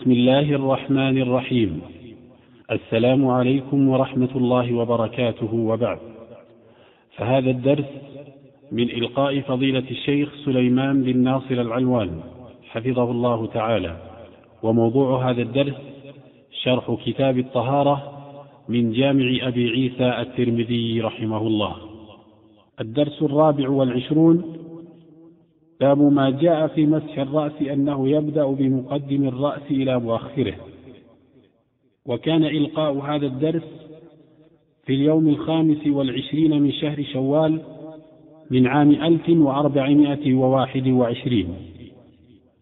بسم الله الرحمن الرحيم. السلام عليكم ورحمة الله وبركاته وبعد. فهذا الدرس من إلقاء فضيلة الشيخ سليمان بن ناصر العلوان حفظه الله تعالى. وموضوع هذا الدرس شرح كتاب الطهارة من جامع أبي عيسى الترمذي رحمه الله. الدرس الرابع والعشرون باب ما جاء في مسح الرأس أنه يبدأ بمقدم الرأس إلى مؤخره. وكان إلقاء هذا الدرس في اليوم الخامس والعشرين من شهر شوال من عام ألف وأربعمائة وواحد وعشرين.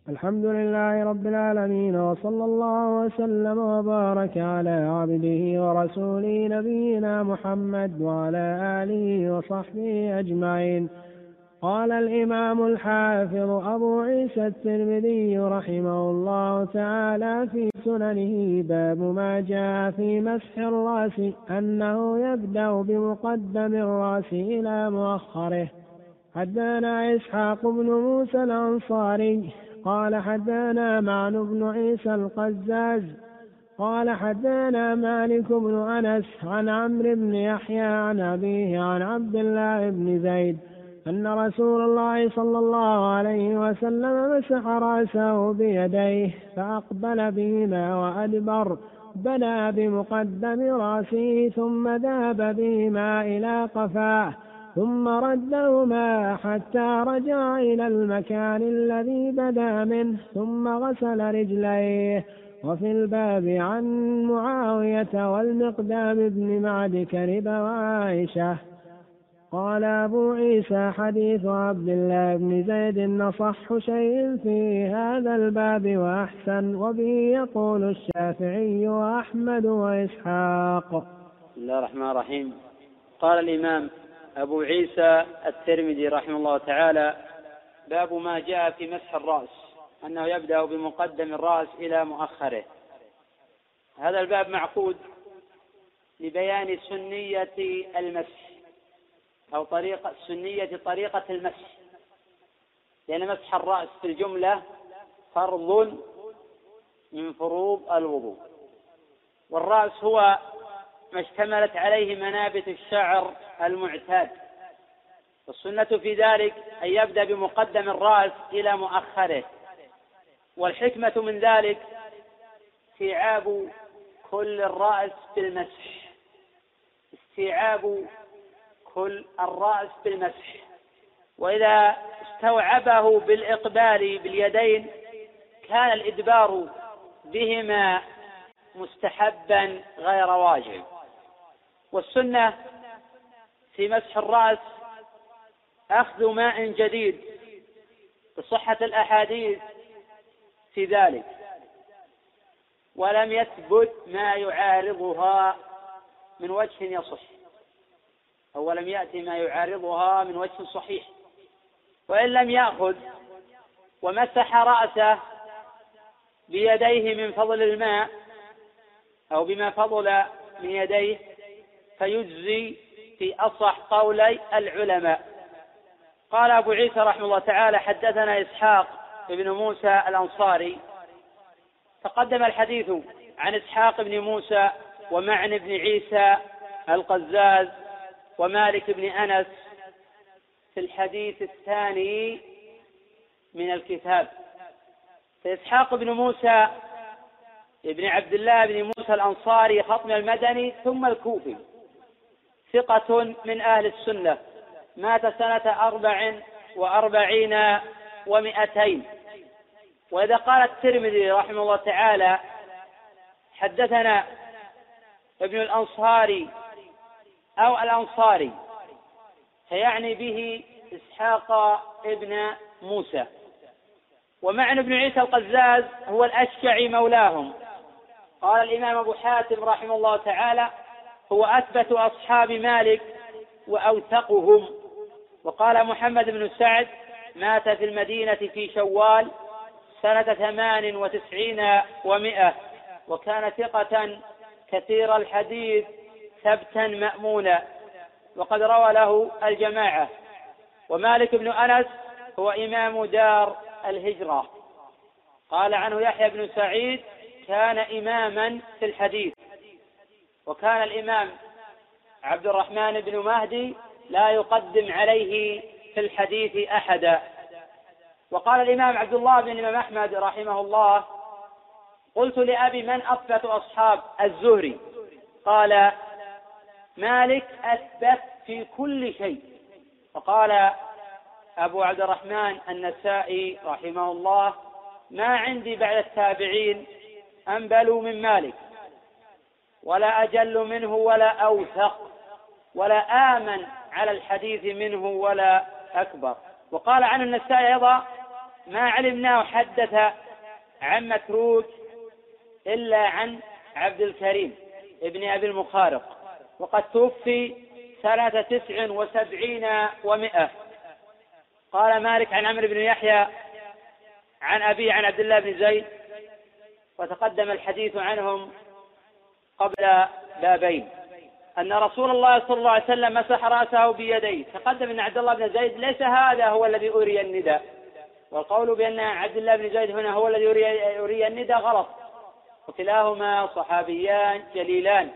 الحمد لله رب العالمين وصلى الله وسلم وبارك على عبده ورسوله نبينا محمد وعلى آله وصحبه أجمعين. قال الإمام الحافظ أبو عيسى الترمذي رحمه الله تعالى في سننه باب ما جاء في مسح الرأس أنه يبدأ بمقدم الرأس إلى مؤخره. حدانا إسحاق بن موسى الأنصاري قال حدانا معن بن عيسى القزاز قال حدانا مالك بن أنس عن عمرو بن يحيى عن أبيه عن عبد الله بن زيد أن رسول الله صلى الله عليه وسلم مسح رأسه بيديه فأقبل بهما وأدبر بدا بمقدم رأسه ثم ذهب بهما إلى قفاه ثم ردهما حتى رجع إلى المكان الذي بدا منه ثم غسل رجليه. وفي الباب عن معاوية والمقدام بن معد كرب وعائشة. قال أبو عيسى حديث عبد الله بن زيد نصح شيء في هذا الباب وأحسن وبه يقول الشافعي وأحمد وإسحاق. بسم الله الرحمن الرحيم. قال الإمام أبو عيسى الترمذي رحمه الله تعالى باب ما جاء في مسح الرأس أنه يبدأ بمقدم الرأس إلى مؤخره. هذا الباب معقود لبيان سنية المسح. أو طريقة سنية طريقة المسح. لأن مسح الرأس في الجملة فرض من فروض الوضوء. والرأس هو ما اشتملت عليه منابت الشعر المعتاد. والسنة في ذلك أن يبدأ بمقدم الرأس إلى مؤخره. والحكمة من ذلك استيعاب كل الرأس بالمسح. استيعاب كل الرأس بالمسح. وإذا استوعبه بالإقبال باليدين كان الإدبار بهما مستحبا غير واجب. والسنة في مسح الرأس أخذ ماء جديد بصحة الأحاديث في ذلك. ولم يثبت ما يعارضها من وجه يصح. أو لم يأتي ما يعارضها من وجه صحيح. وإن لم يأخذ ومسح رأسه بيديه من فضل الماء أو بما فضل من يديه فيجزي في أصح قولي العلماء. قال أبو عيسى رحمه الله تعالى حدثنا إسحاق بن موسى الأنصاري. تقدم الحديث عن إسحاق بن موسى ومعن بن عيسى القزاز ومالك بن أنس في الحديث الثاني من الكتاب. فإسحاق بن موسى ابن عبد الله بن موسى الأنصاري خطم المدني ثم الكوفي. ثقة من أهل السنة. مات سنة أربع وأربعين ومئتين. وإذا قال الترمذي رحمه الله تعالى حدثنا ابن الأنصاري أو الأنصاري فيعني به إسحاق ابن موسى. ومعنى ابن عيسى القزاز هو الأشجعي مولاهم. قال الإمام أبو حاتم رحمه الله تعالى هو أثبت أصحاب مالك وأوثقهم وقال محمد بن سعد مات في المدينة في شوال سنة ثمان وتسعين ومائة وكان ثقة كثير الحديث ثبتا مأمونا. وقد روى له الجماعة. ومالك بن أنس هو إمام دار الهجرة. قال عنه يحيى بن سعيد كان إماما في الحديث. وكان الإمام عبد الرحمن بن مهدي لا يقدم عليه في الحديث أحدا. وقال الإمام عبد الله بن الإمام أحمد رحمه الله قلت لأبي من أثبت أصحاب الزهري؟ قال مالك أثبت في كل شيء. وقال أبو عبد الرحمن النسائي رحمه الله ما عندي بعد التابعين أنبلوا من مالك ولا أجل منه ولا أوثق ولا آمن على الحديث منه ولا أكبر. وقال عن النسائي أيضا ما علمناه حدث عن متروك إلا عن عبد الكريم ابن أبي المخارق. وقد توفي سنة تسع وسبعين ومائة قال مالك عن عمرو بن يحيى عن أبي عن عبد الله بن زيد وتقدم الحديث عنهم قبل بابين أن رسول الله صلى الله عليه وسلم مسح رأسه بيديه. تقدم أن عبد الله بن زيد ليس هذا هو الذي أري النداء. والقول بأن عبد الله بن زيد هنا هو الذي أري النداء غلط. وكلاهما صحابيان جليلان.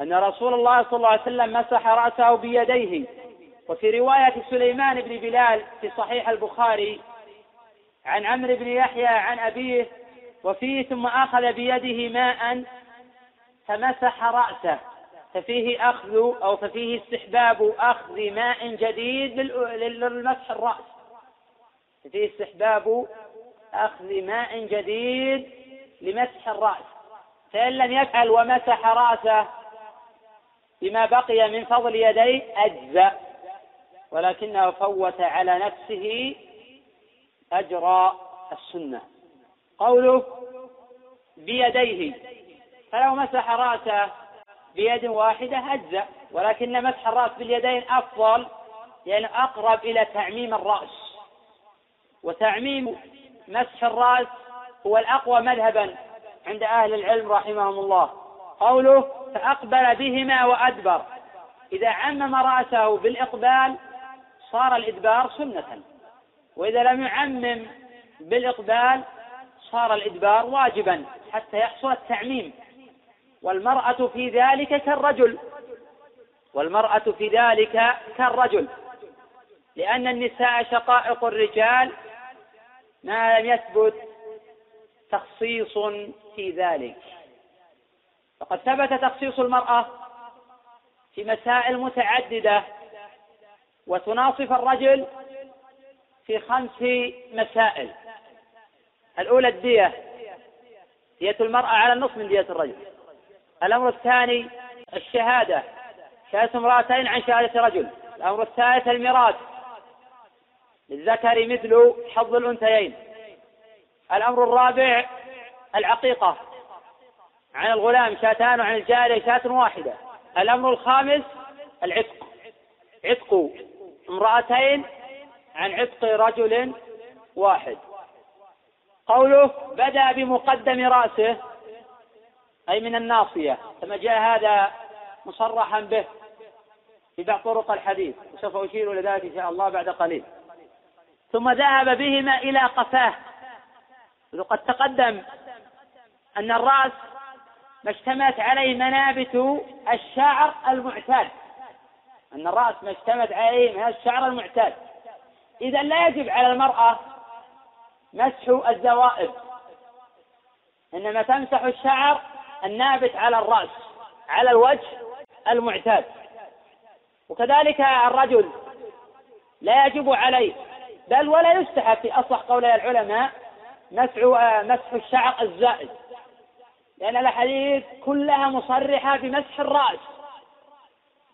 أن رسول الله صلى الله عليه وسلم مسح رأسه بيديه. وفي رواية سليمان بن بلال في صحيح البخاري عن عمرو بن يحيى عن أبيه وفيه ثم أخذ بيده ماء فمسح رأسه ففيه أخذ أو ففيه استحباب أخذ ماء جديد للمسح الرأس. ففيه استحباب أخذ ماء جديد لمسح الرأس. فإن لم يفعل ومسح رأسه بما بقي من فضل يديه أجزأ ولكنه فوت على نفسه أجر السنة. قوله بيديه فلو مسح رأسه بيد واحدة أجزأ ولكن مسح الرأس باليدين أفضل لأنه يعني أقرب إلى تعميم الرأس. وتعميم مسح الرأس هو الأقوى مذهبا عند أهل العلم رحمهم الله. قوله فأقبل بهما وأدبر. إذا عمم رأسه بالإقبال صار الإدبار سنة. وإذا لم يعمم بالإقبال صار الإدبار واجبا حتى يحصل التعميم. والمرأة في ذلك كالرجل. والمرأة في ذلك كالرجل. لأن النساء شقائق الرجال ما لم يثبت تخصيص في ذلك. فقد ثبت تخصيص المرأة في مسائل متعددة وتناصف الرجل في خمس مسائل. الأولى الدية دية المرأة على النصف من دية الرجل. الأمر الثاني الشهادة شهادة امرأتين عن شهادة رجل. الأمر الثالث الميراث للذكر مثل حظ الأنثيين. الأمر الرابع العقيقة عن الغلام شاتان وعن الجارية شاة واحدة. الأمر الخامس العتق. عتق امرأتين عن عتق رجل واحد. قوله بدأ بمقدم رأسه أي من الناصية. كما جاء هذا مصرحا به في بعض طرق الحديث وسوف أشير إلى ذلك إن شاء الله بعد قليل. ثم ذهب بهما إلى قفاه. وقد تقدم أن الرأس ما اشتملت عليه منابت الشعر المعتاد. أن الرأس ما اشتملت عليه من الشعر المعتاد. إذا لا يجب على المرأة مسح الزوائد. إنما تمسح الشعر النابت على الرأس على الوجه المعتاد. وكذلك الرجل لا يجب عليه بل ولا يستحب في أصح قولي العلماء مسح مسح الشعر الزائد. لأن الأحاديث كلها مصرحة بمسح الرأس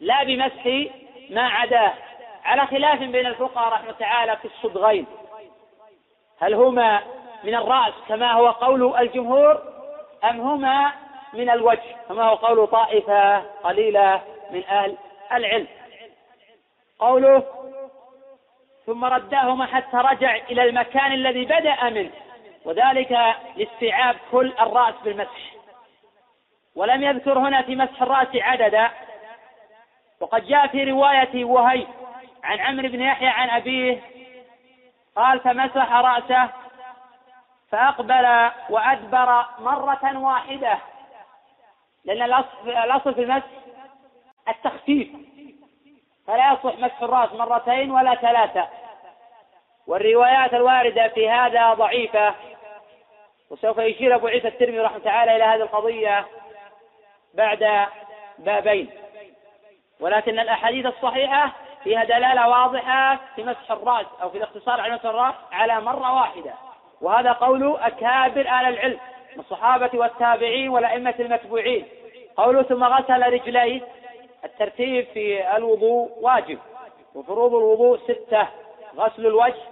لا بمسح ما عداه على خلاف بين الفقهاء رحمه تعالى في الصدغين. هل هما من الرأس كما هو قول الجمهور أم هما من الوجه كما هو قول طائفة قليلة من أهل العلم؟ قوله ثم رداهما حتى رجع إلى المكان الذي بدأ منه وذلك لاستيعاب كل الرأس بالمسح. ولم يذكر هنا في مسح الرأس عددا. وقد جاء في رواية وهي عن عمرو بن يحيى عن أبيه قال فمسح رأسه فأقبل وأدبر مرة واحدة. لأن الأصل في المسح التخفيف. فلا يصح مسح الرأس مرتين ولا ثلاثة. والروايات الواردة في هذا ضعيفة. وسوف يشير أبو عيسى الترمذي رحمه تعالى إلى هذه القضية. بعد بابين. ولكن الأحاديث الصحيحة فيها دلالة واضحة في مسح الرأس أو في الاقتصار على مسح الرأس على مرة واحدة. وهذا قول أكابر أهل العلم من الصحابة والتابعين والأئمة المتبوعين. قوله ثم غسل رجليه الترتيب في الوضوء واجب. وفروض الوضوء ستة غسل الوجه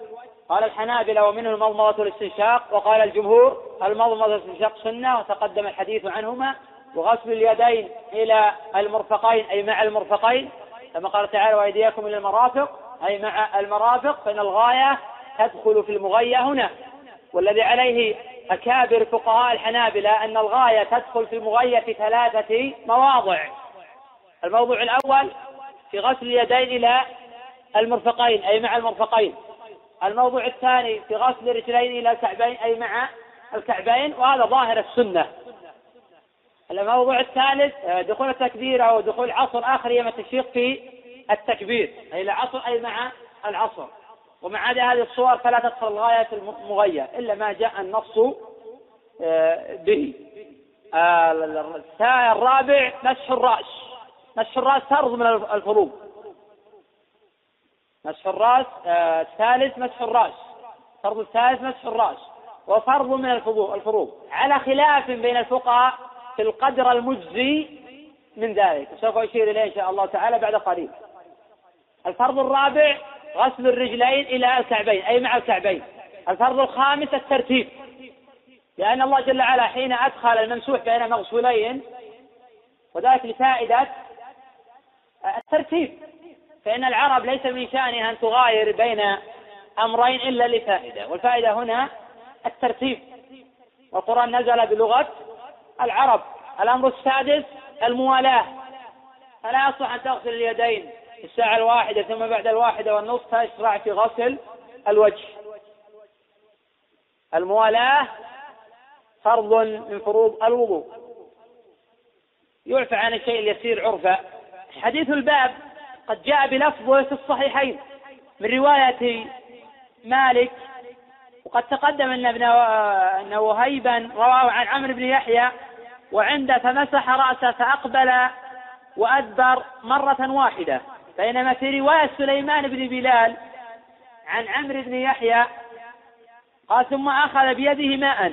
قال الحنابلة ومنه المضمضة والاستنشاق وقال الجمهور المضمضة والاستنشاق سنة وتقدم الحديث عنهما. وغسل اليدين إلى المرفقين أي مع المرفقين. كما قال تعالى وأيديكم إلى المرافق أي مع المرافق فإن الغاية تدخل في المغية هنا. والذي عليه أكابر فقهاء الحنابلة أن الغاية تدخل في المغية في ثلاثة مواضع. الموضوع الأول في غسل اليدين إلى المرفقين أي مع المرفقين. الموضوع الثاني في غسل الرجلين إلى الكعبين أي مع الكعبين وهذا ظاهر السنة. الموضوع الثالث آه، دخول التكبير أو دخول عصر آخر يوم التشريق في التكبير. أي العصر أي مع العصر. ومع هذه الصور فلا تدخل الغاية المغية إلا ما جاء النص آه، به. آه، الرابع مسح الرأس. مسح الرأس فرض من الفروض مسح الرأس الثالث مسح الرأس. فرض الثالث مسح الرأس. وفرض من الفروض على خلاف بين الفقهاء القدر المجزي من ذلك. وسوف أشير إليه إن شاء الله تعالى بعد قليل. الفرض الرابع غسل الرجلين إلى الكعبين أي مع الكعبين. الفرض الخامس الترتيب. لأن الله جل وعلا حين أدخل الممسوح بين مغسولين وذلك لفائدة الترتيب. فإن العرب ليس من شأنها أن تغاير بين أمرين إلا لفائدة. والفائدة هنا الترتيب. والقرآن نزل بلغة العرب الأمر السادس الموالاة. فلا يصح أن تغسل اليدين الساعة الواحدة ثم بعد الواحدة والنصف تشرع في غسل الوجه. الموالاة فرض من فروض الوضوء. يعفى عن الشيء اليسير عرفا. حديث الباب قد جاء بلفظه في الصحيحين من رواية مالك وقد تقدم أن ابن وهيبا رواه عن عمرو بن يحيى وعنده فمسح رأسه فأقبل وأدبر مرة واحدة. بينما في رواية سليمان بن بلال عن عمرو بن يحيى قال ثم أخذ بيده ماء.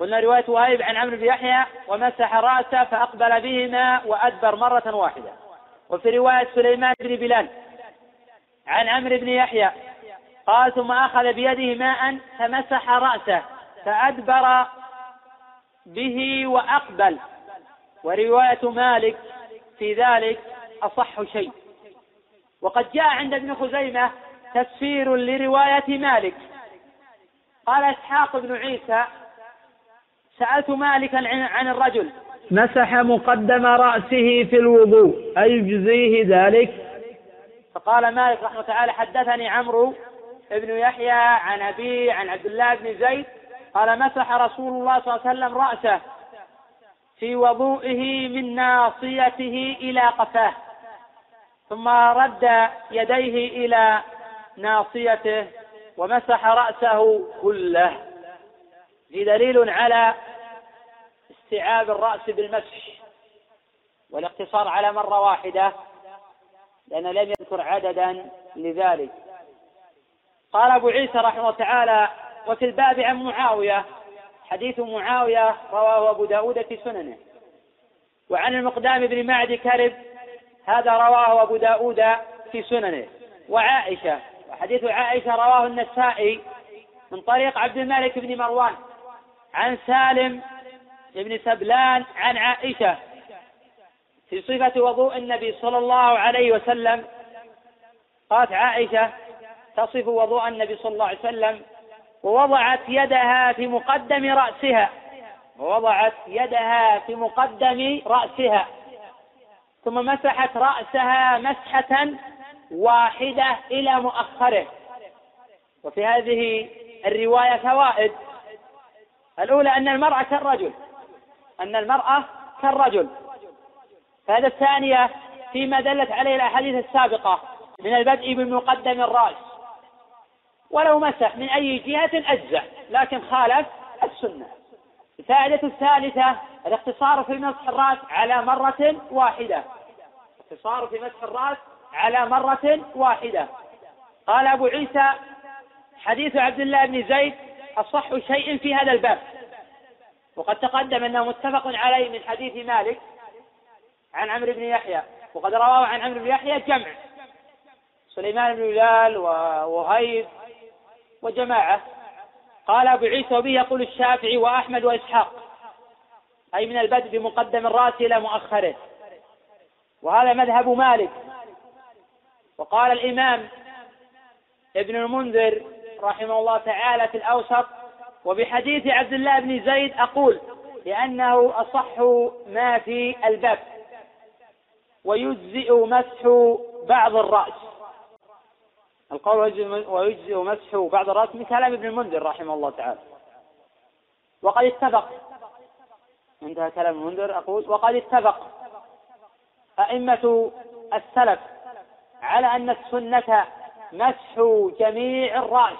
قلنا رواية وهيب عن عمرو بن يحيى ومسح رأسه فأقبل بهما وأدبر مرة واحدة. وفي رواية سليمان بن بلال عن عمرو بن يحيى قال ثم أخذ بيده ماء فمسح رأسه فأدبر به وأقبل. ورواية مالك في ذلك أصح شيء. وقد جاء عند ابن خزيمة تفسير لرواية مالك. قال إسحاق بن عيسى سألت مالكا عن الرجل. مسح مقدم رأسه في الوضوء أيجزيه ذلك؟ فقال مالك رحمه تعالى حدثني عمرو بن يحيى عن أبي عن عبد الله بن زيد قال مسح رسول الله صلى الله عليه وسلم رأسه في وضوئه من ناصيته إلى قفاه ثم رد يديه إلى ناصيته ومسح رأسه كله. في دليل على استيعاب الرأس بالمسح والاقتصار على مرة واحدة لأنه لم يذكر عددا لذلك. قال أبو عيسى رحمه الله تعالى وفي الباب عن معاوية. حديث معاوية رواه أبو داود في سننه. وعن المقدام بن معد كرب هذا رواه أبو داود في سننه. وعائشة وحديث عائشة رواه النسائي من طريق عبد الملك بن مروان عن سالم بن سبلان عن عائشة في صفة وضوء النبي صلى الله عليه وسلم. قالت عائشة تصف وضوء النبي صلى الله عليه وسلم ووضعت يدها في مقدم رأسها. ووضعت يدها في مقدم رأسها. ثم مسحت رأسها مسحة واحدة إلى مؤخره. وفي هذه الرواية فوائد. الأولى أن المرأة كالرجل. أن المرأة كالرجل. فهذا الثانية فيما دلت عليه الأحاديث السابقة من البدء بمقدم الرأس. ولو مسح من أي جهة أجزع لكن خالف السنة. الفائدة الثالثة الاقتصار في مسح الرأس على مرة واحدة. الاقتصار في مسح الرأس على مرة واحدة. قال أبو عيسى حديث عبد الله بن زيد أصح شيء في هذا الباب. وقد تقدم أنه متفق عليه من حديث مالك عن عمرو بن يحيى. وقد رواه عن عمرو بن يحيى جمع. سليمان بن هلال ووهيب وجماعة. قال أبو عيسى وبه يقول الشافعي وأحمد وإسحاق. أي من البدء بمقدم الرأس إلى مؤخره. وهذا مذهب مالك. وقال الإمام ابن المنذر رحمه الله تعالى في الأوسط وبحديث عبد الله بن زيد أقول لأنه أصح ما في الباب ويجزئ مسح بعض الرأس. القول ويجزئ مسح بعض الرأس من كلام ابن المنذر رحمه الله تعالى. وقد اتفق. انتهى كلام المنذر. أقول وقد اتفق. أئمة السلف على أن السنة مسح جميع الرأس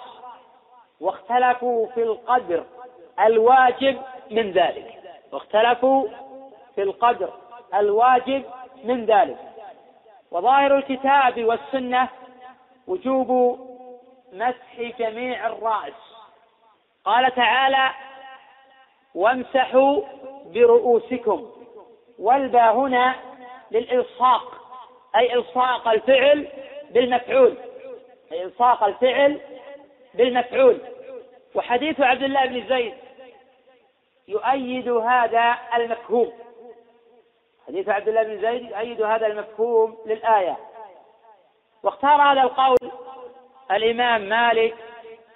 واختلفوا في القدر الواجب من ذلك. واختلفوا في القدر الواجب من ذلك. وظاهر الكتاب والسنة وجوب مسح جميع الرأس. قال تعالى وامسحوا برؤوسكم. والباء هنا للإلصاق أي إلصاق الفعل بالمفعول. أي إلصاق الفعل بالمفعول. وحديث عبد الله بن زيد يؤيد هذا المفهوم. حديث عبد الله بن زيد يؤيد هذا المفهوم للآية. واختار هذا القول الإمام مالك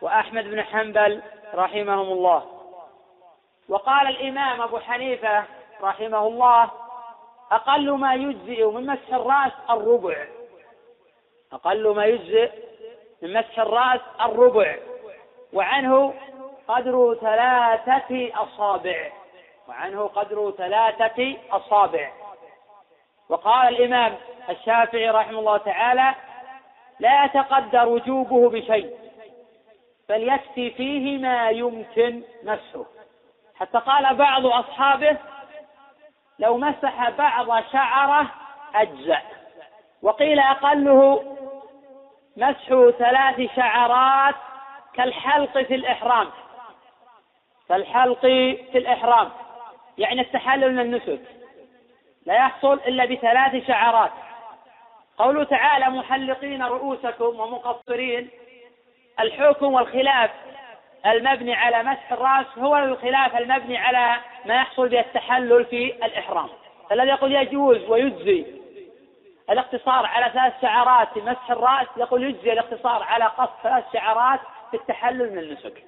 وأحمد بن حنبل رحمهم الله. وقال الإمام أبو حنيفة رحمه الله أقل ما يجزئ من مسح الرأس الربع. أقل ما يجزئ من مسح الرأس الربع. وعنه قدر ثلاثة أصابع. وعنه قدر ثلاثة أصابع. وقال الإمام الشافعي رحمه الله تعالى لا يتقدر وجوبه بشيء بل يكفي فيه ما يمكن مسحه حتى قال بعض أصحابه لو مسح بعض شعره أجزأ. وقيل أقله مسح ثلاث شعرات كالحلق في الإحرام. كالحلق في الإحرام يعني التحلل من النسك. لا يحصل إلا بثلاث شعرات. قوله تعالى محلقين رؤوسكم ومقصرين. الحكم والخلاف المبني على مسح الرأس هو الخلاف المبني على ما يحصل به التحلل في الإحرام. الذي يقول يجوز ويجزي الاقتصار على ثلاث شعرات في مسح الرأس يقول يجزي الاقتصار على قص ثلاث شعرات في التحلل من النسك.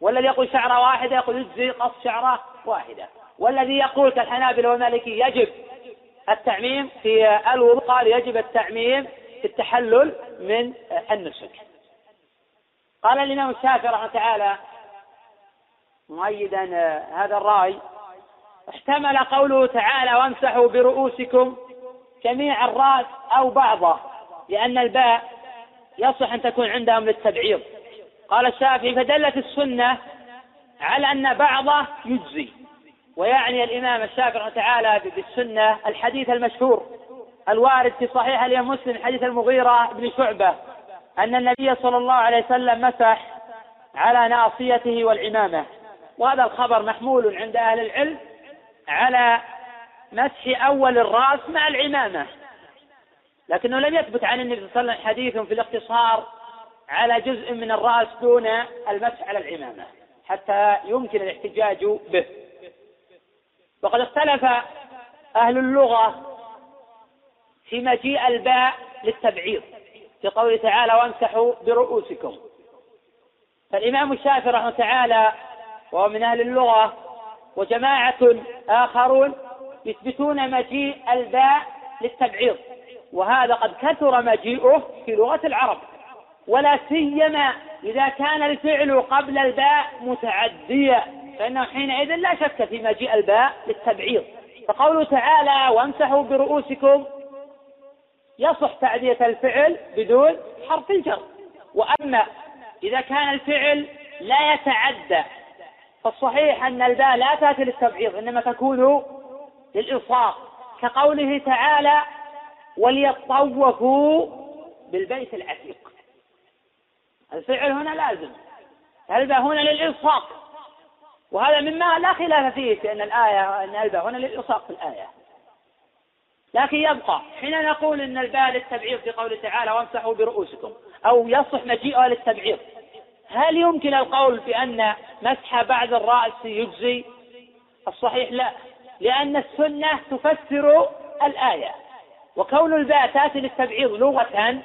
والذي يقول شعرة واحدة يقول يجزي قص شعرة واحدة. والذي يقول كالحنابلة والمالكي يجب التعميم في الوضوء. قال يجب التعميم في التحلل من النسك. قال الإمام الشافعي رحمه تعالى مؤيدا هذا الرأي. احتمل قوله تعالى وامسحوا برؤوسكم جميع الرأس أو بعضه لأن الباء يصح أن تكون عندهم للتبعيض. قال الشافعي فدلت السنة على أن بعضه يجزي. ويعني الإمام الشافعي تعالى بالسنة الحديث المشهور الوارد في صحيح الإمام مسلم حديث المغيرة بن شعبة أن النبي صلى الله عليه وسلم مسح على ناصيته والعمامة. وهذا الخبر محمول عند أهل العلم على مسح أول الرأس مع العمامة. لكنه لم يثبت عن النبي صلى الله عليه وسلم حديث في الاقتصار على جزء من الرأس دون المسح على العمامة حتى يمكن الاحتجاج به. وقد اختلف أهل اللغة في مجيء الباء للتبعيض في قوله تعالى وامسحوا برؤوسكم. فالإمام الشافعي رحمه تعالى وهو من أهل اللغة وجماعة آخرون يثبتون مجيء الباء للتبعيض وهذا قد كثر مجيئه في لغة العرب ولا سيما إذا كان الفعل قبل الباء متعديا فإنه حينئذ لا شك في مجيء الباء للتبعيض. فقوله تعالى وامسحوا برؤوسكم. يصح تعدية الفعل بدون حرف الجر. وأما إذا كان الفعل لا يتعدى فالصحيح أن الباء لا تأتي للتبعيض إنما تكون للإلصاق كقوله تعالى وليطوفوا بالبيت العتيق. الفعل هنا لازم. الباء هنا للإلصاق وهذا مما لا خلاف فيه في أن الآية أن الباء هنا للإلصاق في الآية. لكن يبقى حين نقول إن الباء للتبعيض في قوله تعالى وامسحوا برؤوسكم أو يصح مجيئها للتبعيض هل يمكن القول بأن مسح بعد الرأس يجزي؟ الصحيح لا لأن السنة تفسر الآية وكون الباء تأتي للتبعيض لغة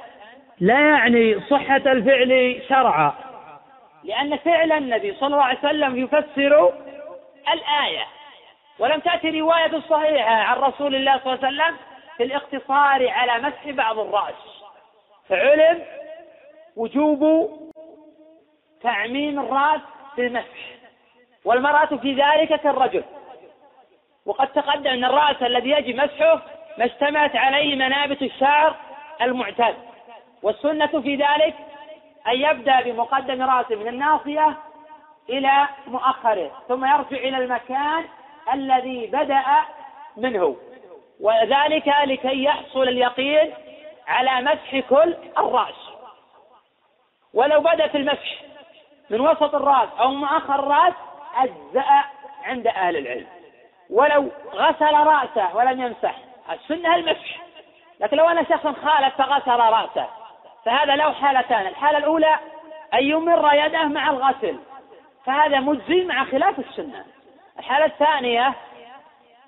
لا يعني صحة الفعل شرعا. لأن فعل النبي صلى الله عليه وسلم يفسر الآية. ولم تأتي رواية صحيحة عن رسول الله صلى الله عليه وسلم في الاقتصار على مسح بعض الرأس. فعلم وجوب تعميم الرأس بالمسح والمرأة في ذلك كالرجل. وقد تقدم أن الرأس الذي يجب مسحه ما اشتملت عليه منابت الشعر المعتاد. والسنة في ذلك أن يبدأ بمقدم رأسه من الناصية إلى مؤخره ثم يرجع إلى المكان الذي بدأ منه. وذلك لكي يحصل اليقين على مسح كل الرأس. ولو بدأ في المسح من وسط الرأس أو مؤخر الرأس أجزأ عند أهل العلم. ولو غسل رأسه ولم يمسح السنة المسح. لكن لو أن شخصا خالف فغسل رأسه. فهذا له حالتان الحالة الأولى أن يمر يده مع الغسل فهذا مجزي مع خلاف السنة. الحالة الثانية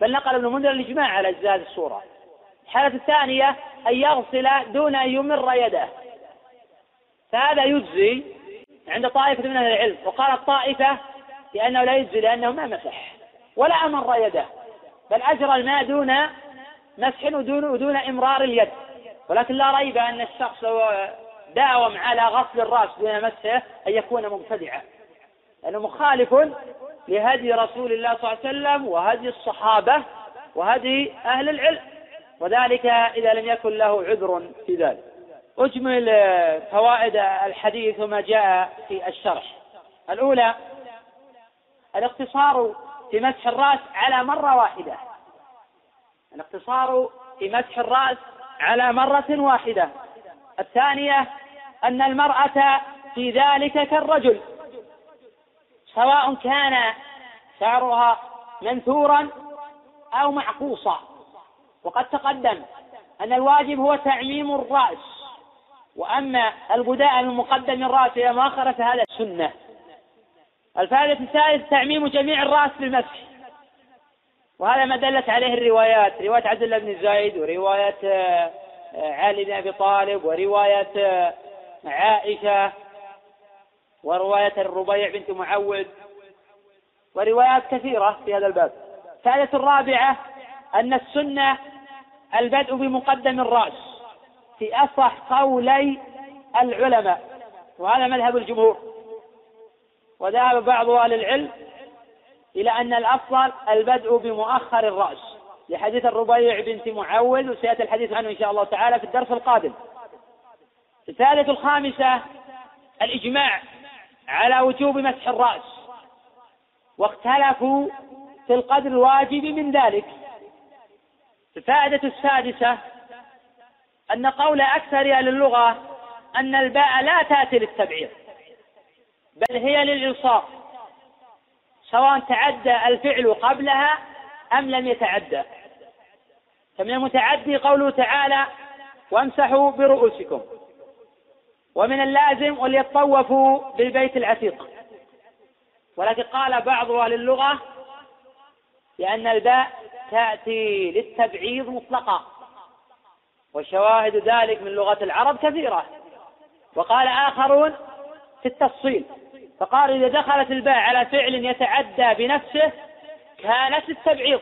بل نقل ابن منذر الإجماع على أجزاء الصورة. الحالة الثانية أن يغسل دون أن يمر يده. فهذا يجزي عند طائفة من أهل العلم وقالت طائفة بأنه لا يجزي لأنه ما مسح ولا أمر يده بل أجرى الماء دون مسح ودون, ودون إمرار اليد. ولكن لا ريب أن الشخص لو داوم على غسل الرأس دون مسحه أن يكون مبتدعا. لأنه مخالف لهدي رسول الله صلى الله عليه وسلم وهدي الصحابة وهدي أهل العلم. وذلك إذا لم يكن له عذر في ذلك. أجمل فوائد الحديث وما جاء في الشرح. الأولى الاقتصار في مسح الرأس على مرة واحدة. الاقتصار في مسح الرأس على مرة واحدة. الثانية أن المرأة في ذلك كالرجل سواء كان شعرها منثورا أو معقوصا. وقد تقدم أن الواجب هو تعميم الرأس. وأما الغداء من مقدم الرأس إلى مؤخرة فهذا سنة. الفائدة الثالثة تعميم جميع الرأس بالمسح. وهذا ما دلت عليه الروايات رواية عبد الله بن زايد ورواية آه، علي بن أبي طالب ورواية آه، عائشة ورواية الربيع بنت معوذ وروايات كثيرة في هذا الباب. الثالثة الرابعة أن السنة البدء بمقدم الرأس في أصح قولي العلماء وهذا مذهب الجمهور. وذهب بعض أهل العلم إلى أن الأفضل البدء بمؤخر الرأس. لحديث الربيع بنت معوذ وسيأتي الحديث عنه إن شاء الله تعالى في الدرس القادم. الثالثة الخامسة الإجماع على وجوب مسح الرأس. واختلفوا في القدر الواجب من ذلك. الفائدة السادسة أن قول أكثر أهل اللغة أن الباء لا تأتي للتبعيض بل هي للإلصاق سواء تعدى الفعل قبلها أم لم يتعدى. فمن المتعدي قوله تعالى وامسحوا برؤوسكم. ومن اللازم وليطوفوا بالبيت العتيق. ولكن قال بعض أهل اللغة بأن الباء تأتي للتبعيض مطلقا وشواهد ذلك من لغة العرب كثيرة. وقال آخرون في التفصيل. فقال إذا دخلت الباء على فعل يتعدى بنفسه كانت التبعيض.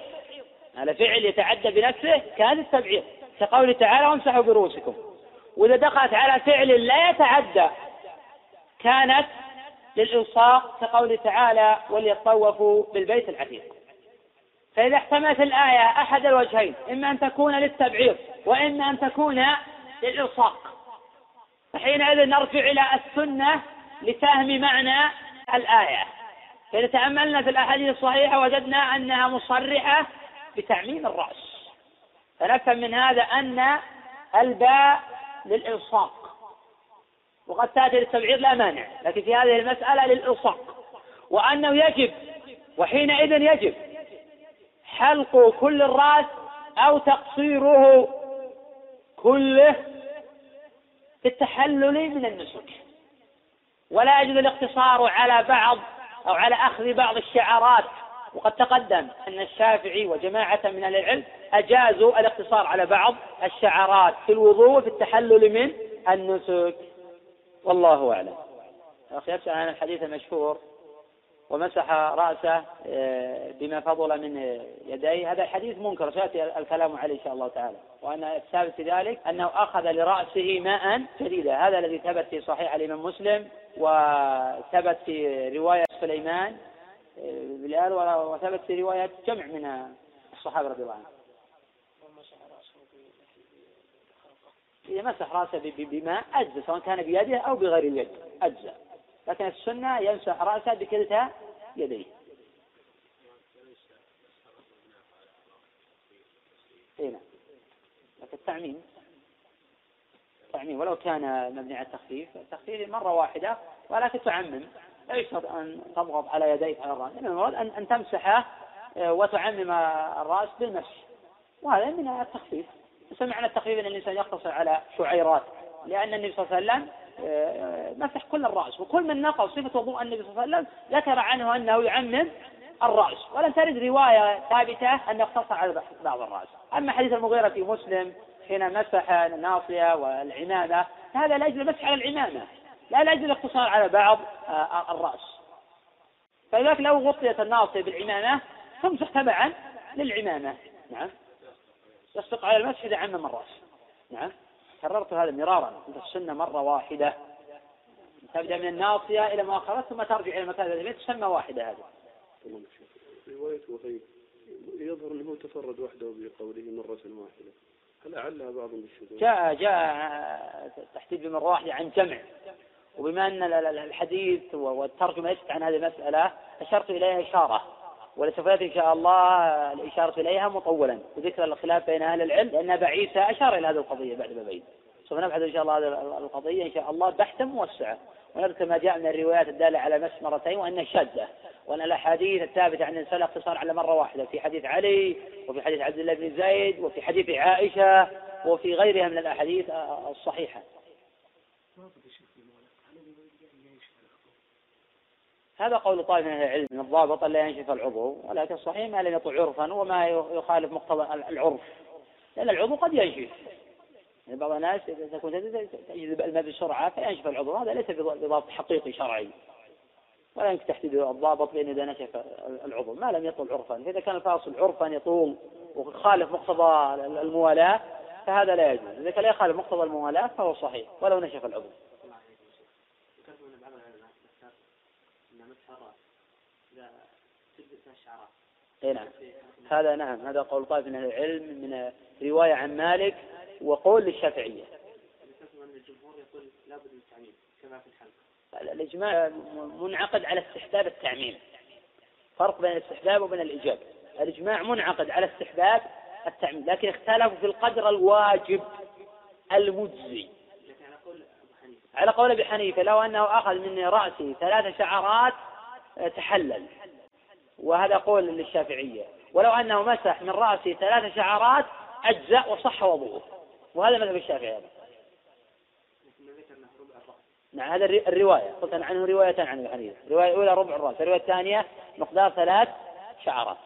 على فعل يتعدى بنفسه كانت التبعيض. كقوله تعالى وامسحوا برؤوسكم. وإذا دخلت على فعل لا يتعدى كانت للإلصاق كقوله تعالى وليطوفوا بالبيت العتيق. فإذا احتملت الآية أحد الوجهين إما أن تكون للتبعيض وإما أن تكون للإلصاق. فحينئذ نرجع إلى السنة لفهم معنى الآية. فإذا تأملنا في الأحاديث الصحيحة وجدنا أنها مصرحة بتعميم الرأس. فنفهم من هذا أن الباء للإلصاق. وقد تأتي للتبعيض لا مانع لكن في هذه المسألة للإلصاق. وأنه يجب وحينئذ يجب حلق كل الرأس أو تقصيره كله في التحلل من النسك. ولا يجوز الاقتصار على بعض أو على أخذ بعض الشعارات. وقد تقدم أن الشافعي وجماعة من أهل العلم أجازوا الاقتصار على بعض الشعارات في الوضوء وفي التحلل من النسك. والله أعلم. أخي يسأل عن الحديث المشهور ومسح رأسه آه، بما فضل من يديه. هذا الحديث منكر سيأتي الكلام عليه إن شاء الله تعالى. وأن الثابت في ذلك أنه أخذ لرأسه ماء جديدا. هذا الذي ثبت في صحيح الإمام مسلم. وثبت في رواية سليمان آه، بلال وثبت في رواية جمع من الصحابة رضي الله عنهم. إذا مسح رأسه بماء أجزى سواء كان بيده أو بغير اليد أجزى. لكن السنة يمسح رأسه بكلتا يديه. اي نعم. لكن التعميم التعميم ولو كان مبني على التخفيف التخفيف مرة واحدة ولكن تعمم. لا يشترط أن تضغط على يديك على الرأس. إنما المراد أن, أن تمسحه آه، وتعمم الرأس بالمسح وهذا من التخفيف. سمعنا التخفيف أن الإنسان يقتصر على شعيرات لأن النبي صلى الله عليه وسلم آه، مسح كل الرأس. وكل من نقل صفة وضوء النبي صلى الله عليه وسلم ذكر عنه أنه يعمم الرأس. ولم ترد رواية ثابتة أنه اقتصر على بعض الرأس. أما حديث المغيرة في مسلم حين مسح الناصية والعمامة. هذا لأجل المسح على العمامة. لا لأجل الاقتصار على بعض آه، الرأس. فلذلك لو غطيت الناصية بالعمامة تمسح تبعا للعمامة. نعم. يصدق على المسح إذا عمم الرأس. نعم. كررت هذا مرارا. عند السنة مرة واحدة. تبدأ من الناصية إلى مؤخرة ثم ترجع إلى المكان الذي تسمى واحدة هذه. رواية وهيب يظهر أنه تفرد وحده بقوله مرة واحدة. هل أعلها بعض بالشذوذ؟ جاء جاء تحديد بمرة واحدة عن جمع. وبما أن الحديث والترجمة ليست عن هذه المسألة أشرت إليها إشارة. ولسوف يأتي إن شاء الله الإشارة إليها مطولا. وذكر الخلاف بين أهل العلم لأن أبا عيسى أشار إلى هذه القضية بعد ما بين. سوف نبحث إن شاء الله هذه القضية. إن شاء الله بحثا موسعا ونذكر ما جاء من الروايات الدالة على مس مرتين وأنها شاذة وأن الأحاديث الثابتة عن الإنسان اقتصار على مرة واحدة في حديث علي وفي حديث عبد الله بن زيد وفي حديث عائشة وفي غيرها من الأحاديث الصحيحة. هذا قول طائفة من العلم من الضابط لا ينشف العضو ولكن الصحيح ما لم يطع عرفا وما يخالف مقتضى العرف لأن العضو قد ينشف. يعني بعض الناس تكون تجذب الماء بسرعة فينشف العضو هذا ليس بضابط حقيقي شرعي. ولا يمكن تحديد الضابط بين إذا نشف العضو ما لم يطل عرفا. فإذا كان الفاصل عرفا يطول وخالف مقتضى الموالاة فهذا لا يجوز. إذا كان لا يخالف مقتضى الموالاة فهو صحيح. ولو نشف العضو اي نعم. هذا نعم. هذا قول طائف من العلم من رواية عن مالك وقول للشافعية. الإجماع منعقد على استحباب التعميم. فرق بين الاستحباب وبين الإيجاب. الإجماع منعقد على استحباب التعميم لكن اختلفوا في القدر الواجب المجزي على قول أبي حنيفة لو أنه أخذ من رأسه ثلاث شعرات تحلل. وهذا قول للشافعية. ولو أنه مسح من رأسه ثلاث شعرات أجزاء وصح وضوءه. وهذا مذهب الشافعي هذا نعم هذا الرواية. قلت عنه روايتان عن الحديث. الرواية الأولى ربع الرأس الرواية الثانية مقدار ثلاث شعرات.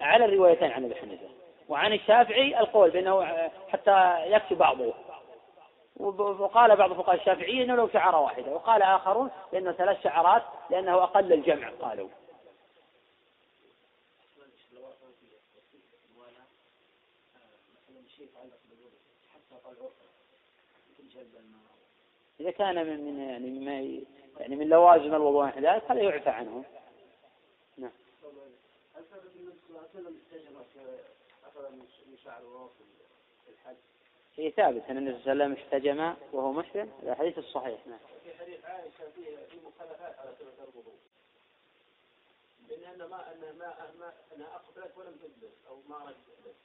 على الروايتين عن أبي حنيفة. وعن الشافعي القول بأنه حتى يكفي بعضه. وقال بعض فقهاء الشافعية أنه لو شعرة واحدة. وقال آخرون بأنه ثلاث شعرات لأنه أقل الجمع قالوا. إذا كان من من يعني مما يعني من لوازم الوضوء ذلك هذا يعفى عنه نعم هل ثبت النبي صلى الله عليه وسلم اخذ من شعر في الحج؟ في ثابت أن النبي صلى الله عليه وسلم احتجم وهو محرم الحديث الصحيح نعم. في حديث عائشة في مخالفات على سنه الوضوء. لأن ما أن ما ما انها أقبلت ولم تجلس أو ما رجعت.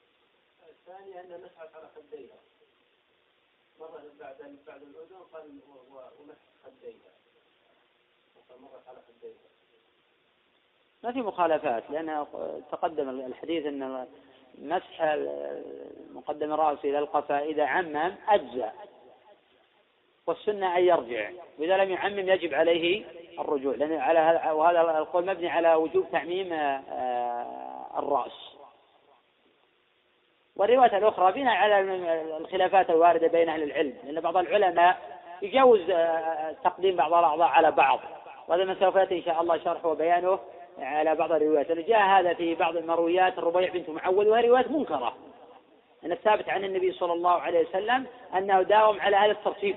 الثانية انها مسحت على خديها. مرة بعد بعد الأذن قال ومسح خديها. مرت على خديها. ما في مخالفات لأن تقدم الحديث أن مسح مقدم الرأس إلى القفا إذا عمم أجزأ والسنة أن يرجع وإذا لم يعمم يجب عليه الرجوع لأن على هذا وهذا القول مبني على وجوب تعميم آه، الرأس والرواية الأخرى بناء على الخلافات الواردة بين أهل العلم لأن بعض العلماء يجوز آه، تقديم بعض الأعضاء على بعض. وهذا ما سوف يأتي إن شاء الله شرحه وبيانه على بعض الروايات. جاء هذا في بعض المرويات الربيع بنت معول وهي روايات منكرة. أن الثابت عن النبي صلى الله عليه وسلم أنه داوم على هذا الترتيب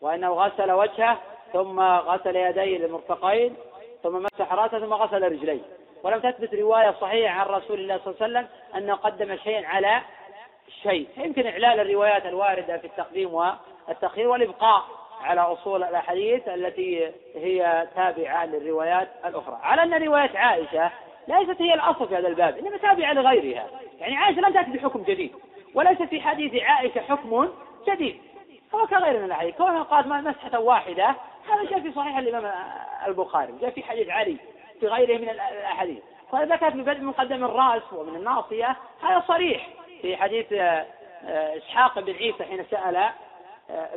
وأنه غسل وجهه ثم غسل يديه للمرفقين ثم مسح رأسه ثم غسل رجليه. ولم تثبت رواية صحيحة عن رسول الله صلى الله عليه وسلم أنه قدم شيئا على شيء يمكن إعلال الروايات الواردة في التقديم والتأخير والإبقاء على أصول الأحاديث التي هي تابعة للروايات الأخرى. على أن رواية عائشة ليست هي الأصل في هذا الباب إنما تابعة لغيرها. يعني عائشة لم تأتي بحكم جديد وليس في حديث عائشة حكم جديد. هو كغير من الأحاديث كونها قالت مسحة واحدة هذا جاء في صحيح الإمام البخاري جاء في حديث علي. في غيره من الأحاديث. فإذا كانت ببدء مقدم الرأس ومن الناصية هذا صريح. في حديث آه، إسحاق بن عيسى حين سأل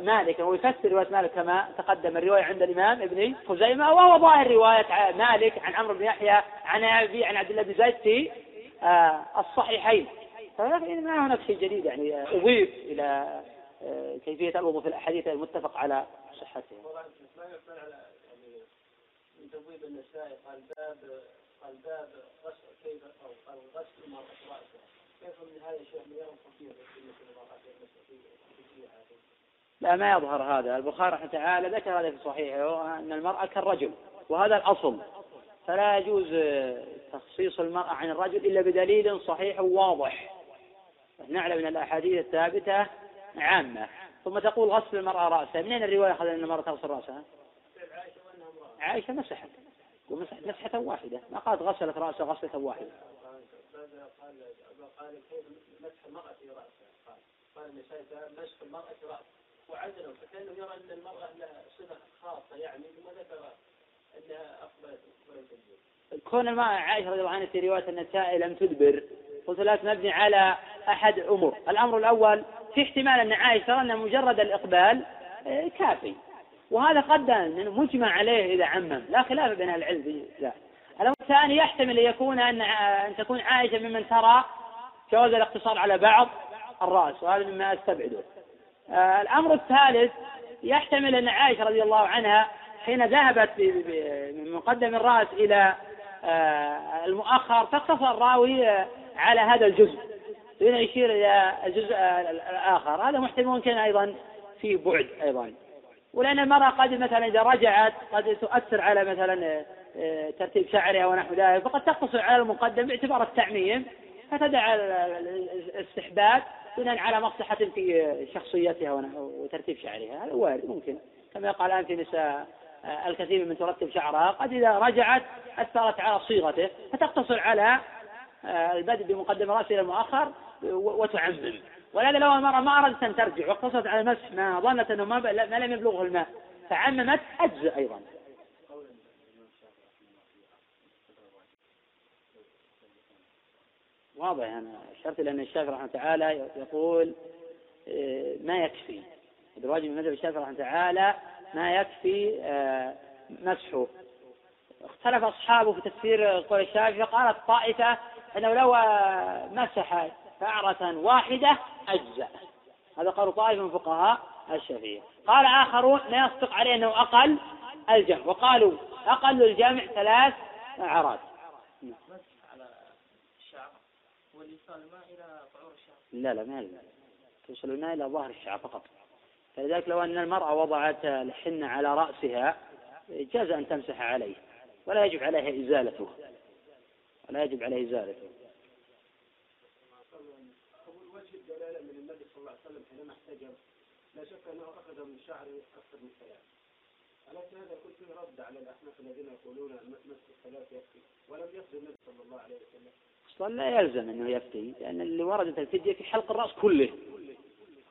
مالك ويفسر رواية مالك كما تقدم الرواية عند الإمام ابن خزيمة وهو ظاهر رواية مالك عن عمرو بن يحيى عن أبي عن عبد الله بن زيد في آه، الصحيحين. فما هناك شيء جديد يعني أضيف إلى آه، كيفية الوضوء في الأحاديث المتفق على صحتها. ما يقبل على يعني من قال باب قال باب غسل كيف أو قال غسل ما رأسه كيف من هذا الشيء ينقض فيه لا ما يظهر هذا. البخاري رحمه تعالى ذكر هذا في صحيحه أن المرأة كالرجل وهذا الأصل. فلا يجوز تخصيص المرأة عن الرجل إلا بدليل صحيح واضح نعلم من الأحاديث الثابتة عامة. ثم تقول غسل المرأة رأسها. منين الرواية أخذ أن المرأة تغسل رأسها؟ عائشة مسحت مسحة واحدة ما قالت غسلت رأسها غسلة واحدة قال كيف مسح المرأة في رأسها قال قال مسح المرأة في رأسها وعزله فكانه يرى ان المراه لها صفه خاصه يعني ثم ذكر انها اقبلت ولم تدبر. كون المرأة عائشة رضي الله عنها في رواية النساء لم تدبر قلت لك مبني على أحد امور، الأمر الأول في احتمال أن عائشة ترى أن مجرد الإقبال آه، كافي. وهذا قد مجمع عليه إذا عمم، لا خلاف بين العلم لا. الأمر الثاني يحتمل أن يكون أن أن تكون عائشة ممن ترى جواز الاقتصار على بعض الرأس وهذا مما أستبعده. آه، الأمر الثالث يحتمل أن عائشة رضي الله عنها حين ذهبت من مقدم الرأس إلى آه، المؤخر تقتصر الراوي آه، على هذا الجزء دون يشير إلى الجزء الآخر هذا محتمل ممكن أيضا في بعد أيضا ولأن المرأة قد مثلا إذا رجعت قد تؤثر على مثلا ترتيب شعرها ونحو ذلك فقد تقتصر على المقدم باعتبار التعميم فتدع الاستحباب بناء على مصلحة في شخصيتها وترتيب شعرها. هذا وارد ممكن. كما يقال الآن في نساء آه، الكثير من ترتب شعرها قد إذا رجعت أثرت على صيغته فتقتصر على آه، البدء بمقدم رأسه إلى المؤخر وتعمم. ولهذا لو المرأة ما أرادت أن ترجع واقتصرت على المسح ما ظنت أنه ما, ما لم يبلغه الماء فعممت أجزء أيضا. واضح أنا أشرت لأن الشافعي رحمه تعالى يقول آه، ما يكفي. الواجب من مذهب الشافعي رحمه تعالى ما يكفي آه، مسحه. اختلف أصحابه في تفسير قول الشافعي فقالت طائفة أنه لو آه، مسح شعرة واحدة أجزأ. هذا قالوا طائفة من فقهاء الشافعية. قال آخرون لا يصدق عليه أنه أقل الجمع. وقالوا أقل الجمع ثلاث الشعر لا لا ما توصل الماء إلى ظهر الشعر فقط. فلذلك لو أن المرأة وضعت الحنة على رأسها جاز أن تمسح عليه. ولا يجب عليها إزالته ولا يجب عليه إزالته وجه الدلالة من النبي صلى حينما احتجب لا شك أنه أخذ من شعره أكثر من ثلاث. أليس هذا يكون فيه رد على الأحناف الذين يقولون مس الثلاث يكفي؟ ولم يقصد النبي صلى الله عليه وسلم. أصلا لا يلزم أنه يفتي لأن اللي وردت الفدية في حلق الرأس كله.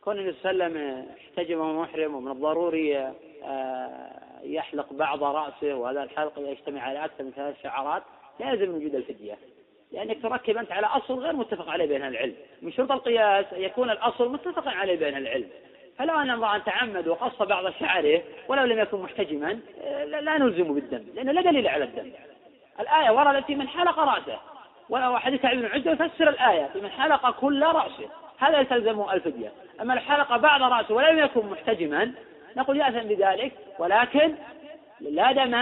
كون النبي صلى الله عليه وسلم احتجب وهو محرم ومن الضروري آه، يحلق بعض رأسه وهذا الحلق يجتمع على أكثر من ثلاث شعرات لا يلزم وجود الفدية. لأنك تركب أنت على أصل غير متفق عليه بين العلم. من شرط القياس أن يكون الأصل متفقا عليه بين العلم. فلو أن امرأ تعمد وقص بعض شعره ولو لم يكن محتجما لا نلزم بالدم لأنه لا دليل على الدم. الآية وردت في من حلق رأسه. وحديث ابن عدة يفسر الآية. في من حلق كل رأسه. هذا يستلزمه الفدية أما لو حلق بعض رأسه ولم يكن محتجما نقول يأثم بذلك ولكن لا دم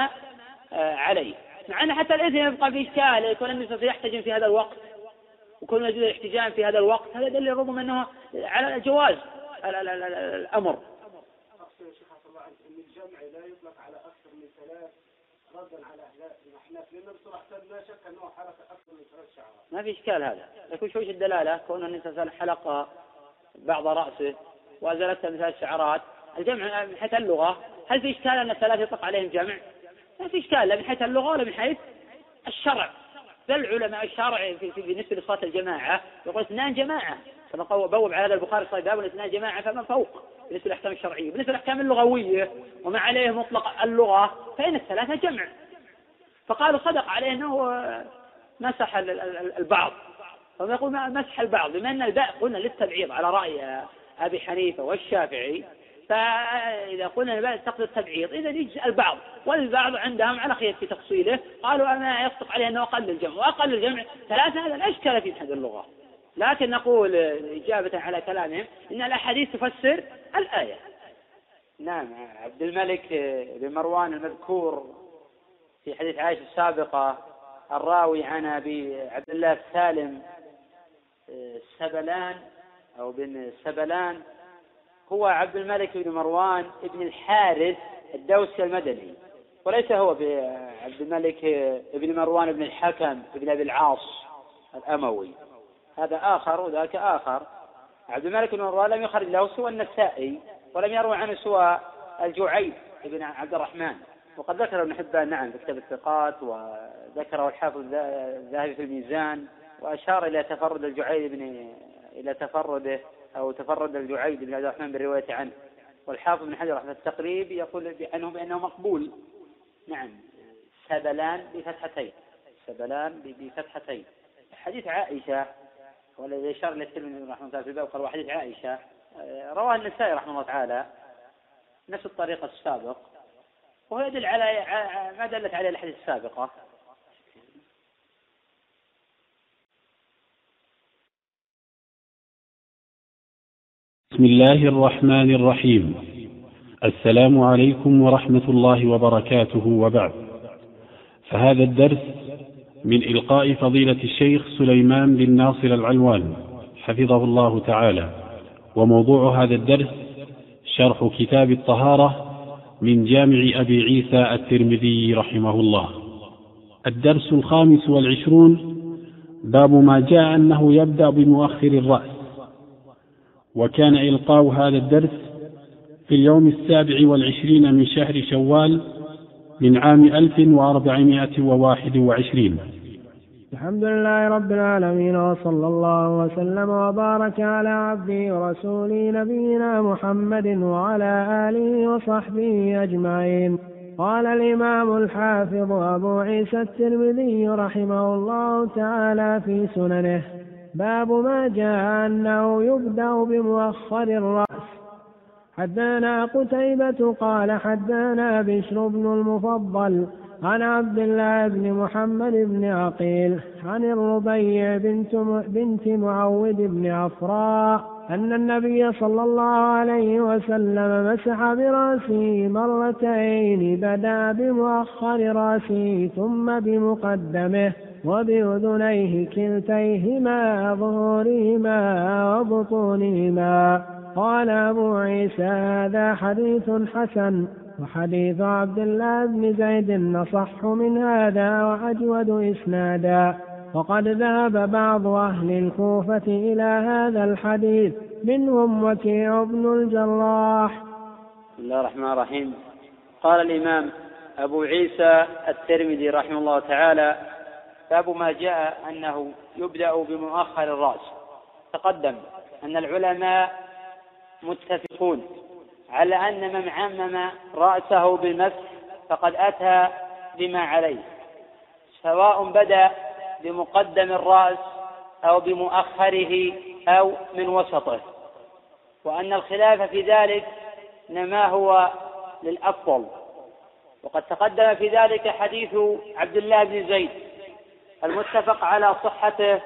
آه، عليه. مع أن حتى الإثم يبقى في إشكال يكون النبي يحتجم في هذا الوقت. وكل يجوز الاحتجام في هذا الوقت هذا دليل رغم أنه على جواز الأمر أقصد يا شيخ الله أن الجمع لا يطلق على أكثر من ثلاث ردا على لأن صلى الله عليه وسلم لا شك أنه حرك أكثر من ثلاث شعرات ما في إشكال هذا. لكن شو الدلالة كون النبي صلى الله عليه وسلم حلق بعض رأسه وأزلت من ثلاث شعرات الجمع من حيث اللغة هل في إشكال أن الثلاث يطلق عليهم جمع؟ ما في إشكال لا من حيث اللغة ولا من حيث الشرع. بل علماء الشرع في, بالنسبة لصلاة الجماعة يقول اثنان جماعة. كما بوب على هذا البخاري صحيح باب الاثنان جماعة فما فوق بالنسبة للأحكام الشرعية. بالنسبة للأحكام اللغوية وما عليه مطلق اللغة فإن الثلاثة جمع. فقالوا صدق عليه أنه مسح البعض. فهم يقول مسح البعض بما أن الباء قلنا للتبعيض على رأي أبي حنيفة والشافعي. فإذا قلنا الباء تقصد التبعيض إذا يجزء البعض والبعض عندهم على خير في تفصيله قالوا أنا يصدق عليه أنه أقل الجمع وأقل الجمع ثلاثة هذا لا إشكال في هذه اللغة. لكن نقول إجابة على كلامهم إن الأحاديث تفسر الآية. نعم عبد الملك بن مروان المذكور في حديث عائشة السابقة الراوي عن أبي عبد الله السالم السبلان أو بن سبلان هو عبد الملك بن مروان بن الحارث الدوسي المدني. وليس هو عبد الملك بن مروان بن الحكم بن أبي العاص الأموي. هذا آخر وذاك آخر. عبد الملك بن مروان لم يخرج له سوى النسائي ولم يروي عنه سوى الجعيد بن عبد الرحمن. وقد ذكر ابن حبان نعم في كتاب الثقات وذكره الحافظ الذهبي في الميزان وأشار إلى تفرد الجعيد بن إلى تفرده. أو تفرد الجعيد بن عبد الرحمن بالرواية عنه. والحافظ بن حجر في التقريب يقول عنه بأنه مقبول. نعم. سبلان بفتحتين. سبلان بفتحتين. حديث عائشة والذي إلى الترمذي رحمه الله في الباب قال وحديث عائشة آه، رواه النسائي رحمه الله تعالى نفس الطريقة السابق وهو يدل على ما دلت عليه الأحاديث السابقة. بسم الله الرحمن الرحيم. السلام عليكم ورحمة الله وبركاته وبعد. فهذا الدرس من إلقاء فضيلة الشيخ سليمان بن ناصر العلوان حفظه الله تعالى. وموضوع هذا الدرس شرح كتاب الطهارة من جامع أبي عيسى الترمذي رحمه الله. الدرس الخامس والعشرون باب ما جاء أنه يبدأ بمؤخر الرأس. وكان إلقاء هذا الدرس في اليوم السابع والعشرين من شهر شوال من عام ألف وأربعمائة وواحد وعشرين. الحمد لله رب العالمين وصلى الله وسلم وبارك على عبده ورسوله نبينا محمد وعلى آله وصحبه أجمعين. قال الإمام الحافظ أبو عيسى الترمذي رحمه الله تعالى في سننه باب ما جاء أنه يبدأ بمؤخر الرأس. حدانا قتيبة قال حدانا بشر بن المفضل عن عبد الله بن محمد بن عقيل عن الربيع بنت معود بن عفراء أن النبي صلى الله عليه وسلم مسح برأسه مرتين بدا بمؤخر رأسه ثم بمقدمه وبأذنيه كلتيهما ظهورهما وبطونهما. قال أبو عيسى هذا حديث حسن وحديث عبد الله بن زيد أصح من هذا وأجود إسنادا. وقد ذهب بعض أهل الكوفة إلى هذا الحديث منهم وكيع بن الجراح. بسم الله الرحمن الرحيم. قال الإمام أبو عيسى الترمذي رحمه الله تعالى باب ما جاء أنه يبدأ بمؤخر الرأس. تقدم أن العلماء متفقون على أن من عمم رأسه بالمسح فقد أتى بما عليه. سواء بدأ بمقدم الرأس أو بمؤخره أو من وسطه. وأن الخلاف في ذلك إنما هو للأفضل. وقد تقدم في ذلك حديث عبد الله بن زيد المتفق على صحته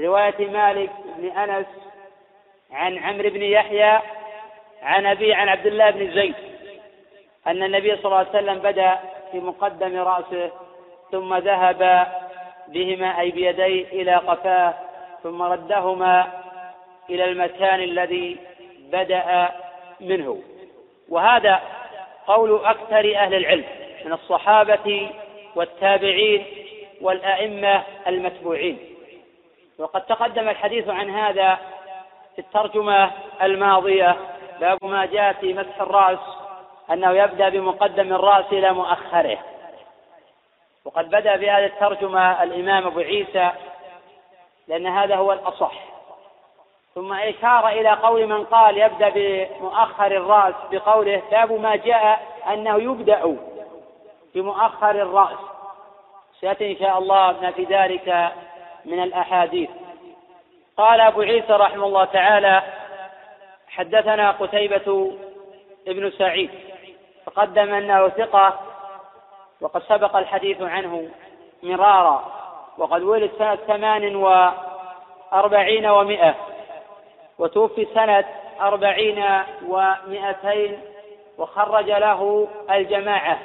رواية مالك بن أنس عن عمرو بن يحيى عن أبي عن عبد الله بن زيد أن النبي صلى الله عليه وسلم بدأ في مقدم رأسه ثم ذهب بهما أي بيديه إلى قفاه ثم ردهما إلى المكان الذي بدأ منه. وهذا قول أكثر أهل العلم من الصحابة والتابعين والأئمة المتبوعين. وقد تقدم الحديث عن هذا في الترجمة الماضية باب ما جاء في مسح الرأس أنه يبدأ بمقدم الرأس إلى مؤخره. وقد بدأ بهذه الترجمة الإمام أبو عيسى لأن هذا هو الأصح. ثم إشار إلى قول من قال يبدأ بمؤخر الرأس بقوله باب ما جاء أنه يبدأ بمؤخر الرأس. سيأتي إن شاء الله ما في ذلك من الأحاديث. قال أبو عيسى رحمه الله تعالى حدثنا قتيبة ابن سعيد تقدم أنه ثقة وقد سبق الحديث عنه مرارا وقد ولد سنة ثمان وأربعين ومائة وتوفي سنة أربعين ومائتين وخرج له الجماعة.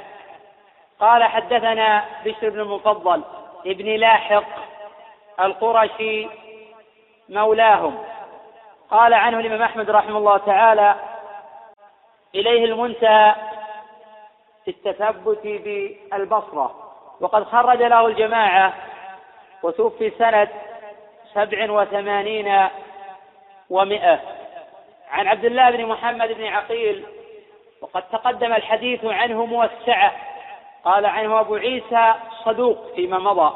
قال حدثنا بشر بن المفضل ابن لاحق القرشي مولاهم. قال عنه الإمام أحمد رحمه الله تعالى إليه المنتهى في التثبت بالبصرة. وقد خرج له الجماعة وتوفي سنة سبع وثمانين ومائة عن عبد الله بن محمد بن عقيل وقد تقدم الحديث عنه موسعة. قال عنه أبو عيسى صدوق فيما مضى.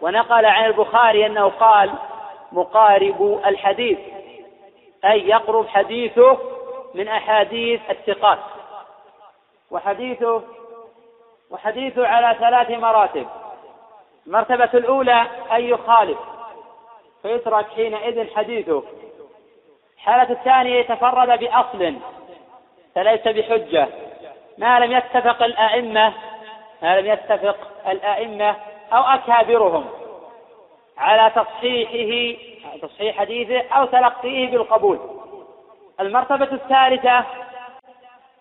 ونقل عن البخاري أنه قال مقارب الحديث أي يقرب حديثه من أحاديث الثقات. وحديثه وحديثه على ثلاث مراتب. المرتبة الأولى أن يخالف فيترك حينئذ حديثه. الحالة الثانية يتفرد بأصل فليس بحجة. ما لم يتفق الأئمة ما لم يتفق الأئمة أو أكابرهم على تصحيحه تصحيح حديثه أو تلقيه بالقبول. المرتبة الثالثة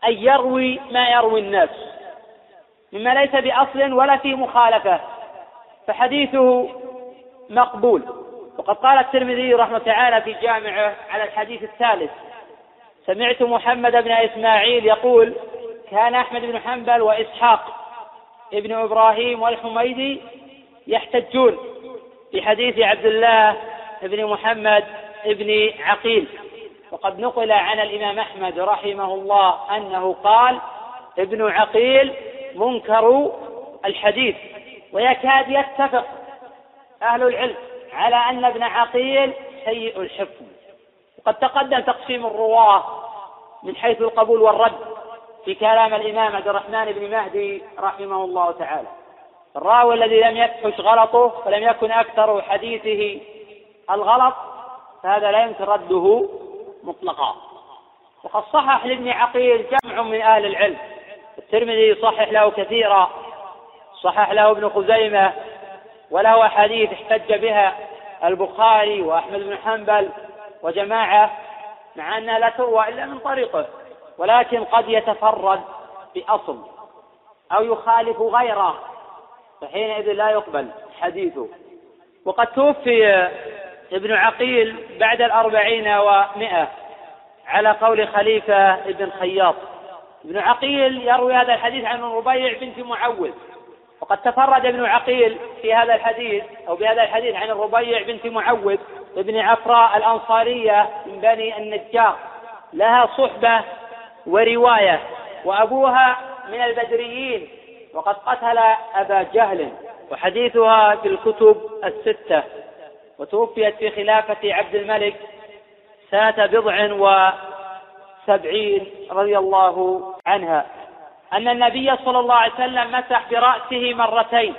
أن يروي ما يروي الناس مما ليس بأصل ولا في مخالفة فحديثه مقبول. وقد قال الترمذي رحمه تعالى في جامعه على الحديث الثالث سمعت محمد بن إسماعيل يقول كان أحمد بن حنبل وإسحاق ابن إبراهيم والحميدي يحتجون بحديث عبد الله بن محمد بن عقيل. وقد نقل عن الإمام أحمد رحمه الله أنه قال ابن عقيل منكر الحديث ويكاد يتفق أهل العلم على أن ابن عقيل سيء الحفظ. وقد تقدم تقسيم الرواة من حيث القبول والرد في كلام الإمام عبد الرحمن بن مهدي رحمه الله تعالى. الراوي الذي لم يفحش غلطه ولم يكن أكثر حديثه الغلط فهذا لا يمكن رده مطلقا. وقد صحح لابن عقيل جمع من أهل العلم. الترمذي يصحح له كثيرا. صحح له ابن خزيمة وله أحاديث احتج بها البخاري وأحمد بن حنبل وجماعة مع أنها لا تروى إلا من طريقه ولكن قد يتفرد بأصل أو يخالف غيره فحينئذ لا يقبل حديثه. وقد توفي ابن عقيل بعد الأربعين ومائة على قول خليفة ابن خياط. ابن عقيل يروي هذا الحديث عن الربيع بنت معوذ وقد تفرد ابن عقيل في هذا الحديث أو بهذا الحديث عن الربيع بنت معوذ ابن عفراء الأنصارية من بني النجار. لها صحبة ورواية وأبوها من البدريين وقد قتل أبا جهل وحديثها في الكتب الستة. وتوفيت في خلافة عبد الملك سنة بضع وسبعين رضي الله عنها. أن النبي صلى الله عليه وسلم مسح برأسه مرتين.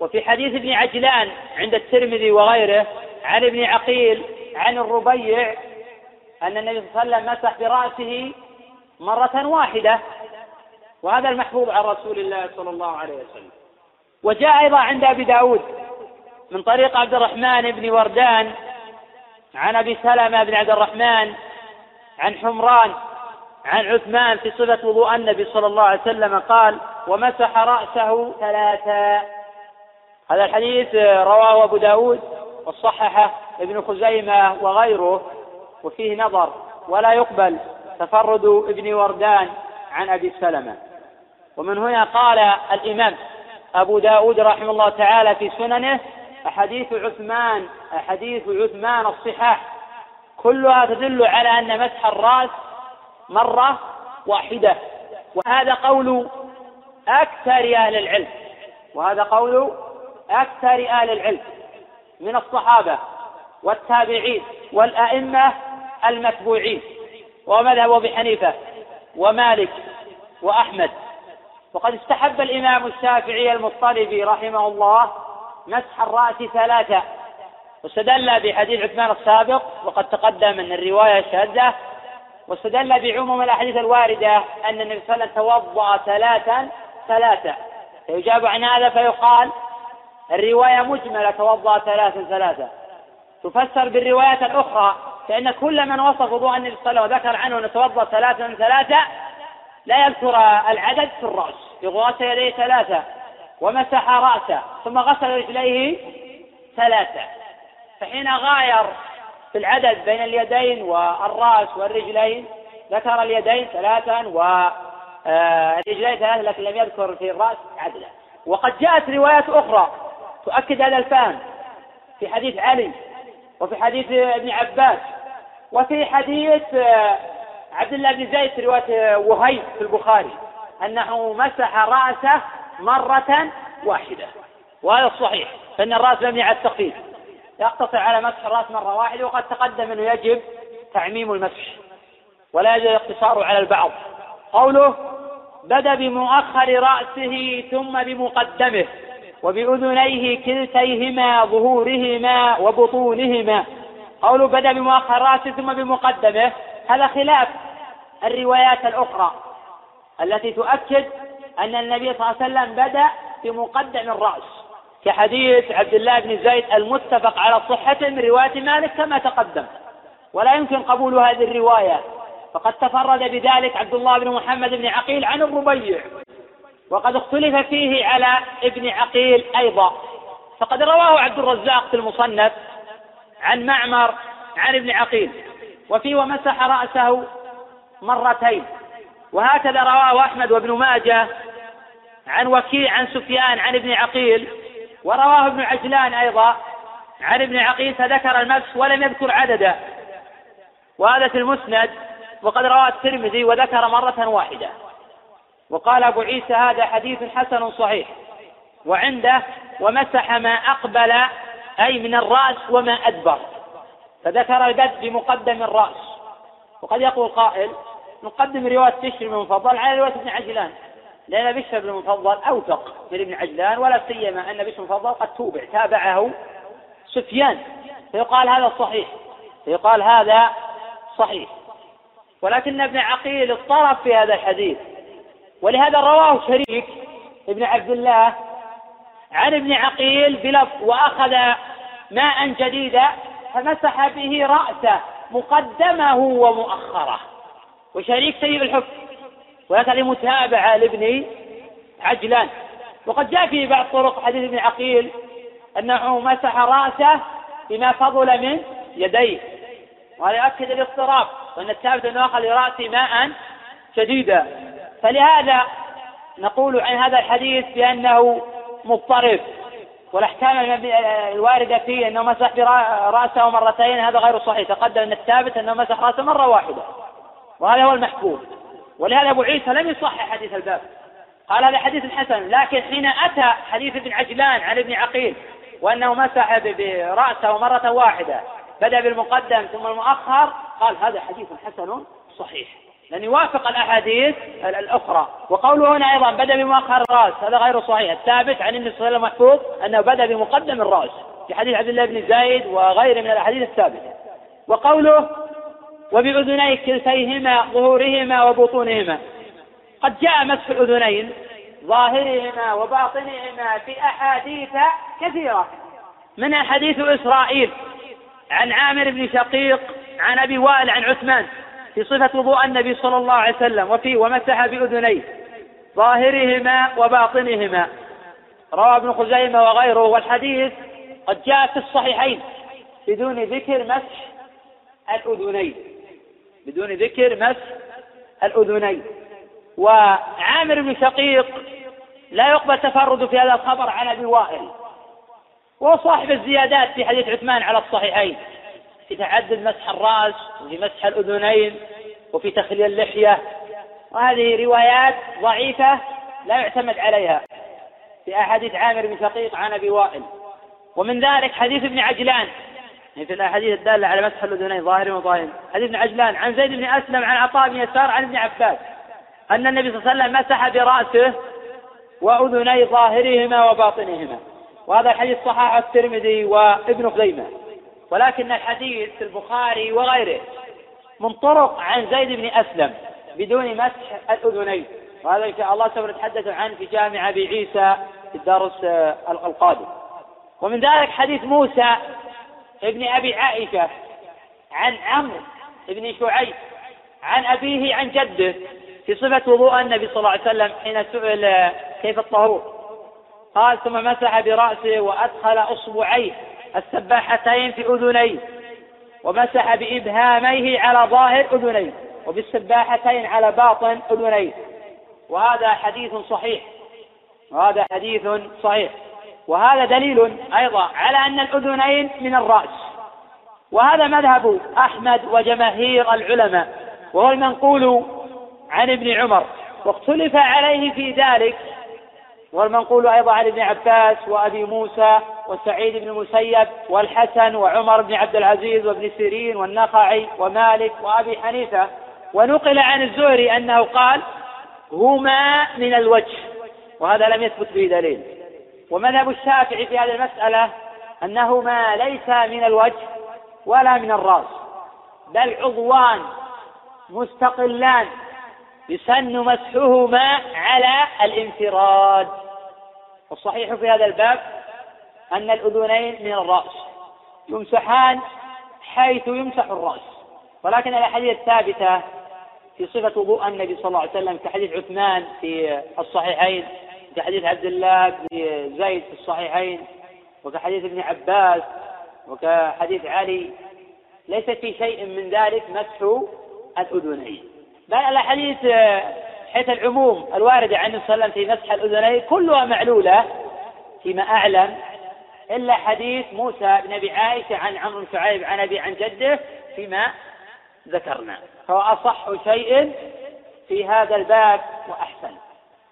وفي حديث ابن عجلان عند الترمذي وغيره عن ابن عقيل عن الربيع أن النبي صلى الله عليه وسلم مسح برأسه مرة واحدة. وهذا المحفوظ عن رسول الله صلى الله عليه وسلم. وجاء أيضا عند أبي داود من طريق عبد الرحمن بن وردان عن أبي سلمة بن عبد الرحمن عن حمران عن عثمان في صفة وضوء النبي صلى الله عليه وسلم قال ومسح رأسه ثلاثا. هذا الحديث رواه أبو داود وصححه ابن خزيمة وغيره وفيه نظر ولا يقبل تفرد ابن وردان عن أبي سلمة. ومن هنا قال الإمام أبو داود رحمه الله تعالى في سننه أحاديث عثمان أحاديث عثمان الصحاح. كلها تدل على أن مسح الرأس مرة واحدة. وهذا قول أكثر أهل العلم. وهذا قول أكثر أهل العلم من الصحابة والتابعين والأئمة المتبوعين. ومذهب أبي حنيفة ومالك وأحمد. وقد استحب الإمام الشافعي المطلبي رحمه الله مسح الرأس ثلاثة. واستدل بحديث عثمان السابق وقد تقدم أن الرواية شاذة. واستدل بعموم الأحاديث الواردة أن النبي صلى الله عليه وسلم توضأ ثلاثا ثلاثة. فيجاب عن هذا فيقال الرواية مجملة توضأ ثلاثا ثلاثة تفسر بالروايات الأخرى فإن كل من وصف وضوء النبي صلى الله عليه وسلم وذكر عنه أن توضأ ثلاثا ثلاثة لا يذكر العدد في الرأس. يغسل يديه ثلاثة ومسح رأسه ثم غسل رجليه ثلاثة. فحين غاير في العدد بين اليدين والرأس والرجلين ذكر اليدين ثلاثا والرجلين ثلاثة لكن لم يذكر في الرأس عددا وقد جاءت روايات أخرى تؤكد هذا الفهم في حديث علي وفي حديث ابن عباس وفي حديث عبد الله بن زيد في رواية وهيب في البخاري أنه مسح رأسه مرة واحدة. وهذا الصحيح فإن الرأس مبني على التخفيف يقتصر على مسح الرأس مرة واحدة وقد تقدم أنه يجب تعميم المسح. ولا يجب الاقتصار على البعض. قوله بدا بمؤخر رأسه ثم بمقدمه وبأذنيه كلتيهما ظهورهما وبطونهما. قوله بدا بمؤخر رأسه ثم بمقدمه. هذا خلاف الروايات الأخرى التي تؤكد أن النبي صلى الله عليه وسلم بدأ بمقدم الرأس كحديث عبد الله بن زيد المتفق على صحته من رواية مالك كما تقدم. ولا يمكن قبول هذه الرواية. فقد تفرد بذلك عبد الله بن محمد بن عقيل عن الربيع. وقد اختلف فيه على ابن عقيل أيضا. فقد رواه عبد الرزاق في المصنف عن معمر عن ابن عقيل. وفيه ومسح رأسه مرتين. وهكذا رواه أحمد وابن ماجه عن وكيع عن سفيان عن ابن عقيل ورواه ابن عجلان أيضا عن ابن عقيل فذكر المسح ولم يذكر عددا وهذا في المسند وقد رواه الترمذي وذكر مرة واحدة. وقال أبو عيسى هذا حديث حسن صحيح. وعنده ومسح ما أقبل أي من الرأس وما أدبر. فذكر البدء بمقدم الرأس. وقد يقول قائل نقدم رواية بشر بن المفضل على رواية ابن عجلان. لأن بشر بن المفضل أوثق من ابن عجلان ولا سيما أن بشر بن المفضل قد توبع تابعه سفيان. فيقال هذا صحيح فيقال هذا صحيح. ولكن ابن عقيل اضطرب في هذا الحديث. ولهذا رواه شريك ابن عبد الله عن ابن عقيل بلفظ وأخذ ماء جديدا فمسح به رأسه مقدمه ومؤخره. وشريك سيء الحكم وهذا متابعة لابن عجلان. وقد جاء في بعض طرق حديث ابن عقيل أنه مسح رأسه بما فضل من يديه. وهذا يؤكد الاضطراب وأن الثابت أنه أخذ لرأسه ماء شديدا. فلهذا نقول عن هذا الحديث بأنه مضطرب والأحكام الواردة فيه أنه مسح رأسه مرتين هذا غير صحيح. تقدم أن الثابت أنه مسح رأسه مرة واحدة. وهذا هو المحفوظ ولهذا أبو عيسى لم يصحح حديث الباب. قال هذا حديث حسن لكن حين أتى حديث ابن عجلان عن ابن عقيل وأنه مسح برأسه مرة واحدة بدأ بالمقدم ثم المؤخر قال هذا حديث حسن صحيح. لأن يوافق الأحاديث الأخرى. وقوله هنا أيضا بدأ بمؤخر الرأس هذا غير صحيح. الثابت عن النبي صلى الله عليه وسلم محفوظ أنه بدأ بمقدم الرأس في حديث عبد الله بن زايد وغيره من الأحاديث الثابتة. وقوله وبأذني كلتيهما ظهورهما وبطونهما. قد جاء مسح الأذنين ظاهرهما وباطنهما في أحاديث كثيرة. منها حديث إسرائيل عن عامر بن شقيق عن أبي وائل عن عثمان في صفة وضوء النبي صلى الله عليه وسلم وفي ومسح بأذنيه ظاهرهما وباطنهما. روى ابن خزيمة وغيره والحديث قد جاء في الصحيحين بدون ذكر مسح الأذنين. بدون ذكر مسح الأذنين. وعامر بن شقيق لا يقبل تفرد في هذا الخبر عن أبي وائل. وهو صاحب الزيادات في حديث عثمان على الصحيحين. في تعدد مسح الرأس وفي مسح الأذنين وفي تخليل اللحية. وهذه روايات ضعيفة لا يعتمد عليها. في أحاديث عامر بن شقيق عن أبي وائل. ومن ذلك حديث ابن عجلان. في الأحاديث الدالة على مسح الأذنين ظاهر وظاهر حديث ابن عجلان عن زيد بن أسلم عن عطاء بن يسار عن ابن عباس. أن النبي صلى الله عليه وسلم مسح برأسه وأذني ظاهرهما وباطنهما. وهذا الحديث صححه الترمذي وابن خزيمة. ولكن الحديث في البخاري وغيره من طرق عن زيد بن أسلم بدون مسح الأذنين. وهذا إن شاء الله سوف نتحدث عنه في جامع أبي عيسى في الدرس القادم. ومن ذلك حديث موسى ابن أبي عائشة عن عمرو بن شعيب عن أبيه عن جده في صفة وضوء النبي صلى الله عليه وسلم حين سئل كيف الطهور. قال ثم مسح برأسه وأدخل أصبعيه السباحتين في أذنيه ومسح بإبهاميه على ظاهر أذنيه وبالسباحتين على باطن أذنيه. وهذا حديث صحيح. وهذا حديث صحيح. وهذا دليل أيضا على أن الأذنين من الرأس. وهذا مذهب أحمد وجماهير العلماء وهو المنقول عن ابن عمر واختلف عليه في ذلك والمنقول أيضا عن ابن عباس وأبي موسى وسعيد بن المسيب والحسن وعمر بن عبد العزيز وابن سيرين والنخعي ومالك وأبي حنيفة. ونقل عن الزهري أنه قال هما من الوجه. وهذا لم يثبت به دليل. ومذهب الشافعي في هذه المسألة أنهما ليس من الوجه ولا من الرأس بل عضوان مستقلان يسن مسحهما على الانفراد. والصحيح في هذا الباب أن الأذنين من الرأس يمسحان حيث يمسح الرأس. ولكن الأحاديث الثابتة في صفة وضوء النبي صلى الله عليه وسلم كحديث عثمان في الصحيحين كحديث عبد الله بن زيد في الصحيحين وكحديث ابن عباس وكحديث علي. ليس في شيء من ذلك مسح الأذنين. بل الأحاديث حيث العموم الواردة عن النبي صلى الله عليه وسلم في مسح الأذنين كلها معلولة فيما أعلم إلا حديث موسى بن أبي عائشة عن عمرو بن شعيب عن أبي عن جده فيما ذكرنا. فهو أصح شيء في هذا الباب وأحسن.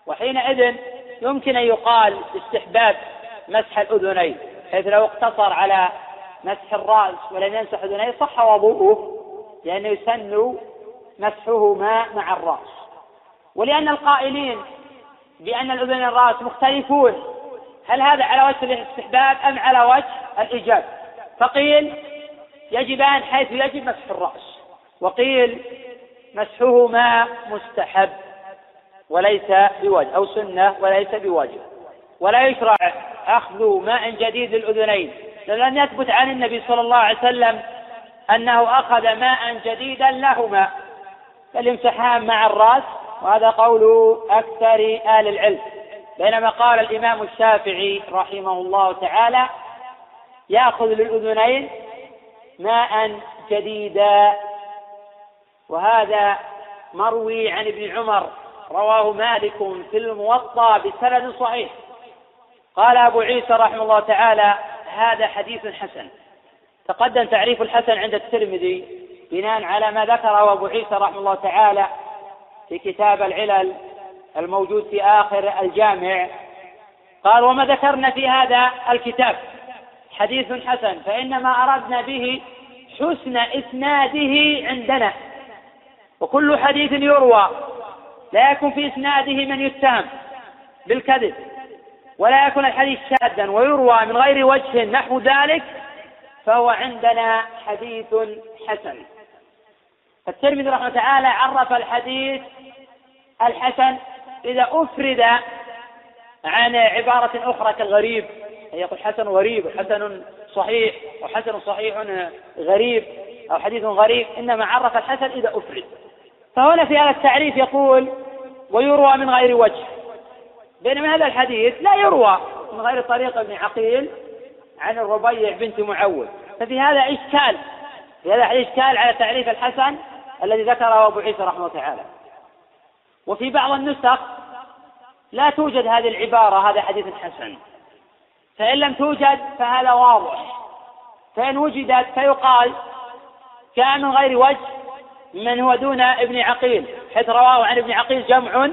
وحينئذ يمكن أن يقال استحباب مسح الأذنين حيث لو اقتصر على مسح الرأس ولم يمسح أذنيه صح وضوءه لأنه يسن مسحهما مع الرأس. ولأن القائلين بأن الأذن الرأس مختلفون هل هذا على وجه الاستحباب أم على وجه الإيجاب؟ فقيل يجبان حيث يجب مسح الرأس وقيل مسحهما مستحب. وليس بواجب أو سنة وليس بواجب. ولا يشرع أخذ ماء جديد للأذنين لم يثبت عن النبي صلى الله عليه وسلم أنه أخذ ماء جديدا لهما. بل يمسحان مع الرأس وهذا قول أكثر أهل العلم. بينما قال الإمام الشافعي رحمه الله تعالى يأخذ للأذنين ماء جديدا. وهذا مروي عن ابن عمر رواه مالك في الموطأ بسند صحيح. قال أبو عيسى رحمه الله تعالى هذا حديث حسن. تقدم تعريف الحسن عند الترمذي بناء على ما ذكره أبو عيسى رحمه الله تعالى في كتاب العلل الموجود في آخر الجامع. قال وما ذكرنا في هذا الكتاب. حديث حسن فإنما أردنا به حسن إسناده عندنا. وكل حديث يروى لا يكون في إسناده من يتهم بالكذب ولا يكون الحديث شاذا ويروى من غير وجه نحو ذلك فهو عندنا حديث حسن. فالترمذي رحمه الله تعالى عرف الحديث الحسن إذا أفرد عن عبارة أخرى كالغريب يقول حسن غريب وحسن صحيح وحسن صحيح غريب أو حديث غريب إنما عرف الحسن إذا أفرد. فهنا في هذا التعريف يقول ويروى من غير وجه. بينما هذا الحديث لا يروى من غير طريق ابن عقيل عن الربيع بنت معوذ. ففي هذا إشكال في هذا إشكال على تعريف الحسن الذي ذكره أبو عيسى رحمه الله تعالى. وفي بعض النسخ لا توجد هذه العبارة هذا حديث حسن. فإن لم توجد فهذا واضح. فإن وجدت فيقال كان من غير وجه من هو دون ابن عقيل؟ حيث رواه عن ابن عقيل جمع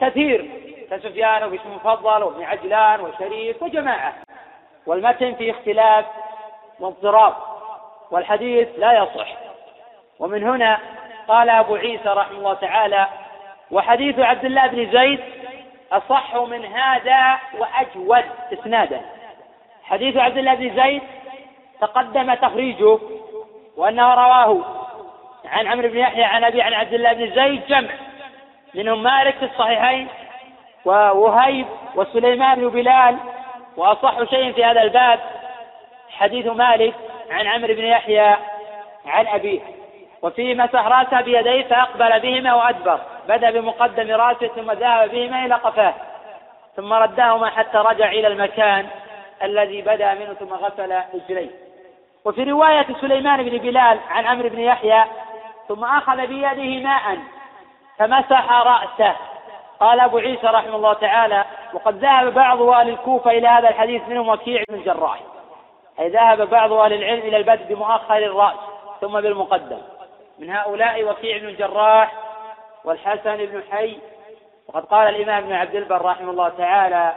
كثير كسفيان وبشر مفضل وابن عجلان وشريف وجماعة. والمتن في اختلاف واضطراب والحديث لا يصح. ومن هنا قال أبو عيسى رحمه الله تعالى وحديث عبد الله بن زيد أصح من هذا وأجود إسنادا. حديث عبد الله بن زيد تقدم تخريجه وأنه رواه عن عمرو بن يحيى عن أبي عن عبد الله بن زيد جمع منهم مالك في الصحيحين ووهيب وسليمان بن بلال وأصح شيء في هذا الباب حديث مالك عن عمرو بن يحيى عن أبيه. وفي مسح راسه بيديه فأقبل بهما وأدبر بدأ بمقدم راسه ثم ذهب بهما إلى قفاه ثم ردهما حتى رجع إلى المكان الذي بدأ منه ثم غسل رجليه. وفي رواية سليمان بن بلال عن عمرو بن يحيى ثم أخذ بيده ماء فمسح رأسه. قال أبو عيسى رحمه الله تعالى وقد ذهب بعض أهل الكوفة إلى هذا الحديث منهم وكيع بن الجراح أي ذهب بعض أهل العلم إلى البدء بمؤخر الرأس ثم بالمقدم. من هؤلاء وكيع بن الجراح والحسن بن حي. وقد قال الإمام ابن عبد البر رحمه الله تعالى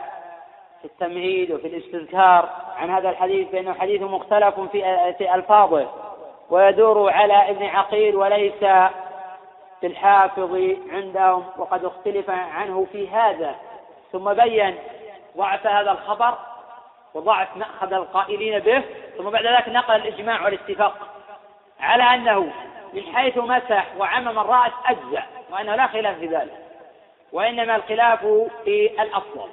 في التمهيد وفي الاستذكار عن هذا الحديث بأنه حديث مختلف في في ألفاظه. ويدور على ابن عقيل وليس في الحافظ عندهم وقد اختلف عنه في هذا. ثم بين ضعف هذا الخبر وضعف مأخذ القائلين به ثم بعد ذلك نقل الإجماع والاتفاق على أنه من حيث مسح وعمم الرأس أجزأ وأنه لا خلاف في ذلك وإنما الخلاف في الأفضل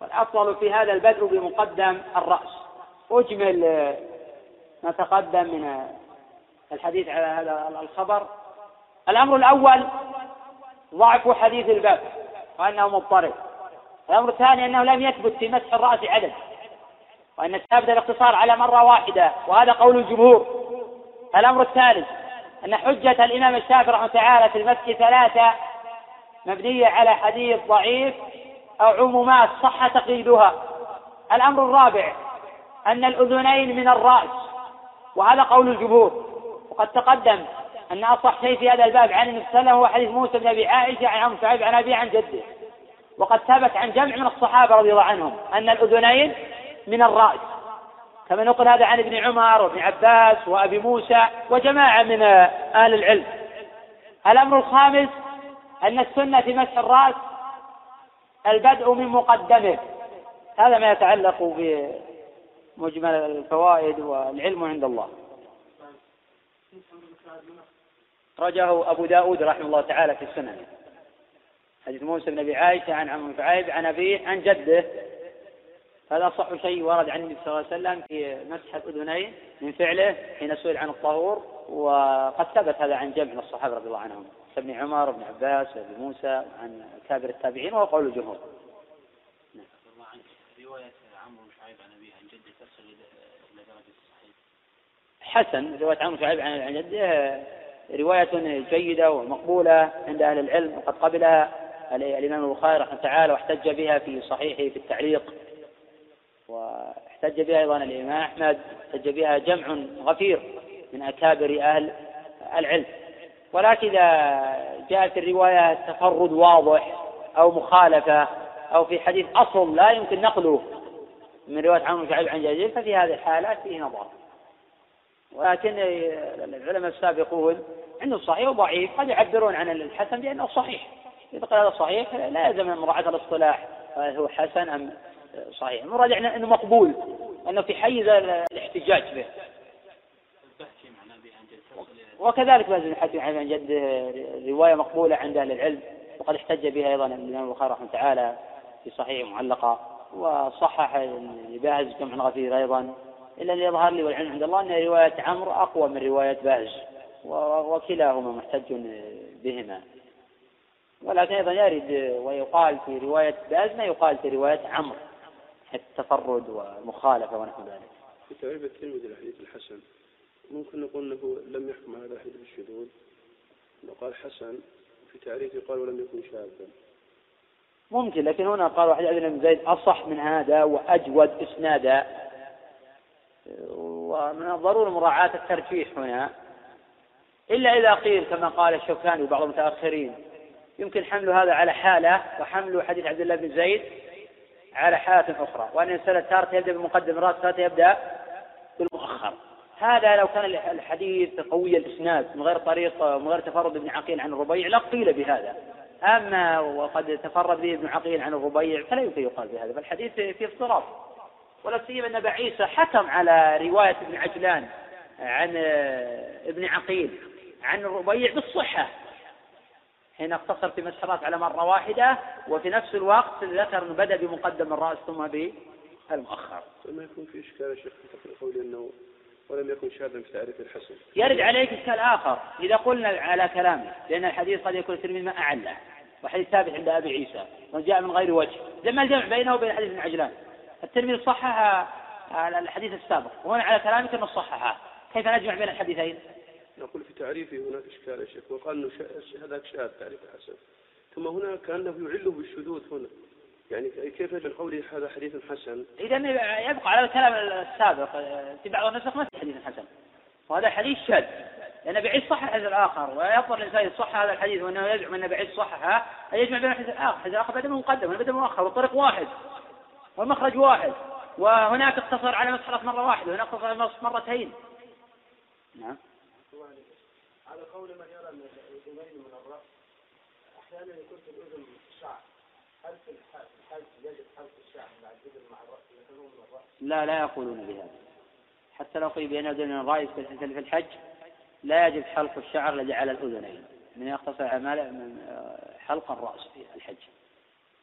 والأفضل في هذا البدء بمقدم الرأس. أجمل ما تقدم من الحديث على هذا الخبر. الأمر الأول ضعف حديث الباب وأنه مضطرب. الأمر الثاني أنه لم يثبت في مسح الرأس عدد. وأن ثابت الاقتصار على مرة واحدة وهذا قول الجمهور. الأمر الثالث أن حجة الإمام الشافعي رحمه تعالى في المسح ثلاثة مبنية على حديث ضعيف أو عمومات صح تقييدها. الأمر الرابع أن الأذنين من الرأس وهذا قول الجمهور. وقد تقدم أن أصح شيء في هذا الباب عن النبي صلى الله عليه وسلم هو حديث موسى بن أبي عائشة عن عمرو شعيب عن أبي عن جده. وقد ثبت عن جمع من الصحابة رضي الله عنهم أن الأذنين من الرأس كما نقل هذا عن ابن عمر وابن عباس وأبي موسى وجماعة من أهل العلم. الأمر الخامس أن السنة في مسح الرأس البدء من مقدمه. هذا ما يتعلق بمجمل الفوائد والعلم عند الله. رجه أبو داود رحمه الله تعالى في السنن. حديث موسى بن أبي عائشة عن عمرو بن عن أبيه عن جده. هذا أصح شيء ورد عن النبي صلى الله عليه وسلم في مسح الأذنين من فعله حين سئل عن الطهور وقد ثبت هذا عن جمع الصحابة رضي الله عنهم. ابن عمر وابن عباس وابن موسى عن كابر التابعين وهو قول الجمهور. نعم. رواية عمرو بن شعيب عن أبيه عن جده تصل إلى درجة الصحيح. حسن رواية عمرو شعيب عن جده رواية جيدة ومقبولة عند أهل العلم وقد قبلها الإمام البخاري رحمه الله تعالى واحتج بها في صحيحه في التعليق. واحتج بها أيضا الإمام أحمد احتج بها جمع غفير من أكابر أهل العلم. ولكن إذا جاءت الرواية تفرد واضح أو مخالفة أو في حديث أصل لا يمكن نقله من رواية عمرو بن شعيب عن جابر ففي هذه الحالات فيه نظر. ولكن العلماء السابقون عنده صحيح وضعيف. قد يعبرون عن الحسن بأنه صحيح. إذا قال هذا صحيح لا يلزم مراعاة الاصطلاح هل هو حسن أم صحيح. المراد يعني أنه مقبول أنه في حيز الاحتجاج به. وكذلك بن حاتم عن جده رواية مقبولة عند أهل العلم وقد احتج بها أيضا الإمام البخاري رحمه تعالى في صحيح معلقة وصحح لباهز جمع غفير أيضا. إلا اللي يظهر لي والعلم عند الله أن رواية عمرو أقوى من رواية باهز وكلاهما محتج بهما. ولكن أيضا يرد ويقال في رواية باز ما يقال في رواية عمرو التفرد والمخالفة ونحو ذلك. في تعريف الترمذي الحديث الحسن ممكن نقول أنه لم يحكم على الحديث بالشذوذ لو قال حسن في تعريفه قال ولم يكن شاذا. ممكن لكن هنا قال واحد بن زيد أصح من هذا وأجود إسنادا. ومن الضروري مراعاة الترجيح هنا. إلا إذا قيل كما قال الشوكاني وبعض المتأخرين يمكن حمل هذا على حالة وحمل حديث عبد الله بن زيد على حالة أخرى. وأن الإنسان تارة يبدأ بمقدم الرأس تارة يبدأ بالمؤخر. هذا لو كان الحديث قوي الإسناد من غير طريق من غير تفرد ابن عقيل عن الربيع لقيل بهذا. أما وقد تفرد به ابن عقيل عن الربيع فلا يمكن يقال بهذا. فالحديث فيه اضطراب ولا سيما أن أبا عيسى حكم على رواية ابن عجلان عن ابن عقيل عن الربيع بالصحة حين اقتصر في مسح الرأس على مرة واحدة وفي نفس الوقت ذكر أنه بدأ بمقدم الرأس ثم بالمؤخر. ما يكون في إشكال شيخ في قول أنه ولم يكن شاذا في تعريف الحسن. يرد عليك إشكال آخر إذا قلنا على كلامه لأن الحديث قد يكون الترمذي ما أعله وحديث ثابت عند أبي عيسى وجاء من غير وجه لما الجمع بينه وبين حديث ابن عجلان الترمذي صحح الحديث السابق وهنا على كلامك أنه صححه كيف نجمع بين الحديثين؟ نقول في تعريفه هناك إشكال يا شيخ وقال أنه هذاك شاذ تعريف الحسن ثم هنا كأنه يعله بالشذوذ هنا. يعني كيف يجعل قوله هذا حديث حسن؟ إذا يبقى على الكلام السابق في بعض النسخ ما في حديث حسن. وهذا حديث شاذ. لأن بعيد صح الحديث الآخر ويضطر الإنسان يصح هذا الحديث وأنه يزعم أن بعيد صحها أن يجمع بين الحديث الآخر. الحديث الآخر بدأ مقدم وبدأ مؤخر والطريق واحد. والمخرج واحد وهناك اقتصر على مسحرة مرة واحدة وهناك اقتصر على مرتين. نعم. على قول من يرى ان الاذنين من الراس أحيانا يكون في الأذن شعر. هل في الحج يجب حلق الشعر مع الاذن مع الرأس؟ يكون من الرأس؟ لا لا يقولون بهذا. حتى لو قيل بين اذن الراس في الحج لا يجب حلق الشعر الذي على الأذنين من يقتصر على من حلق الرأس في الحج.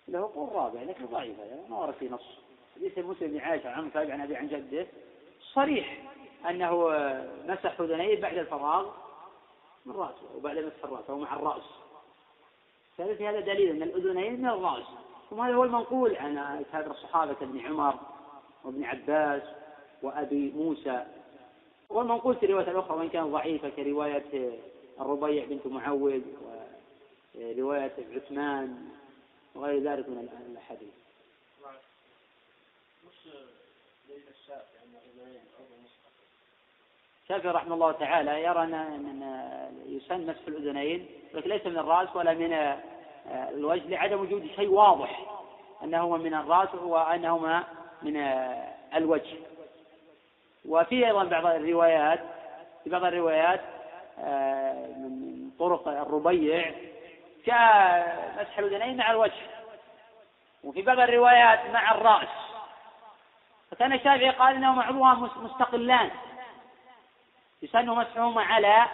له قول رابع لكن ضعيف هذا ما ورد في نص. حديث المسلم بن عائشة عن مصعب عن أبي عن جده صريح أنه مسح اذنيه بعد الفراغ من رأسه وبعد مسح الرأس أو مع الرأس. ففي هذا دليل أن الأذنين من الرأس. وهذا هو المنقول عن كابر الصحابة كابن عمر وابن عباس وأبي موسى. والمنقول في الرواية الأخرى وإن كانت ضعيفة كرواية الربيع بنت معوذ ورواية عثمان وغير ذلك من الأحاديث. الشافعي رحمه الله تعالى يرى أن يسن مسح الأذنين لكن ليس من الرأس ولا من الوجه لعدم وجود شيء واضح أنهما من الرأس وأنهما من الوجه وفي أيضا بعض الروايات في بعض الروايات من طرق الربيع جاء مسح الأذنين مع الوجه. وفي بعض الروايات مع الرأس. فكان الشافعي قال انهما عضوان مستقلان. يسن مسحهما على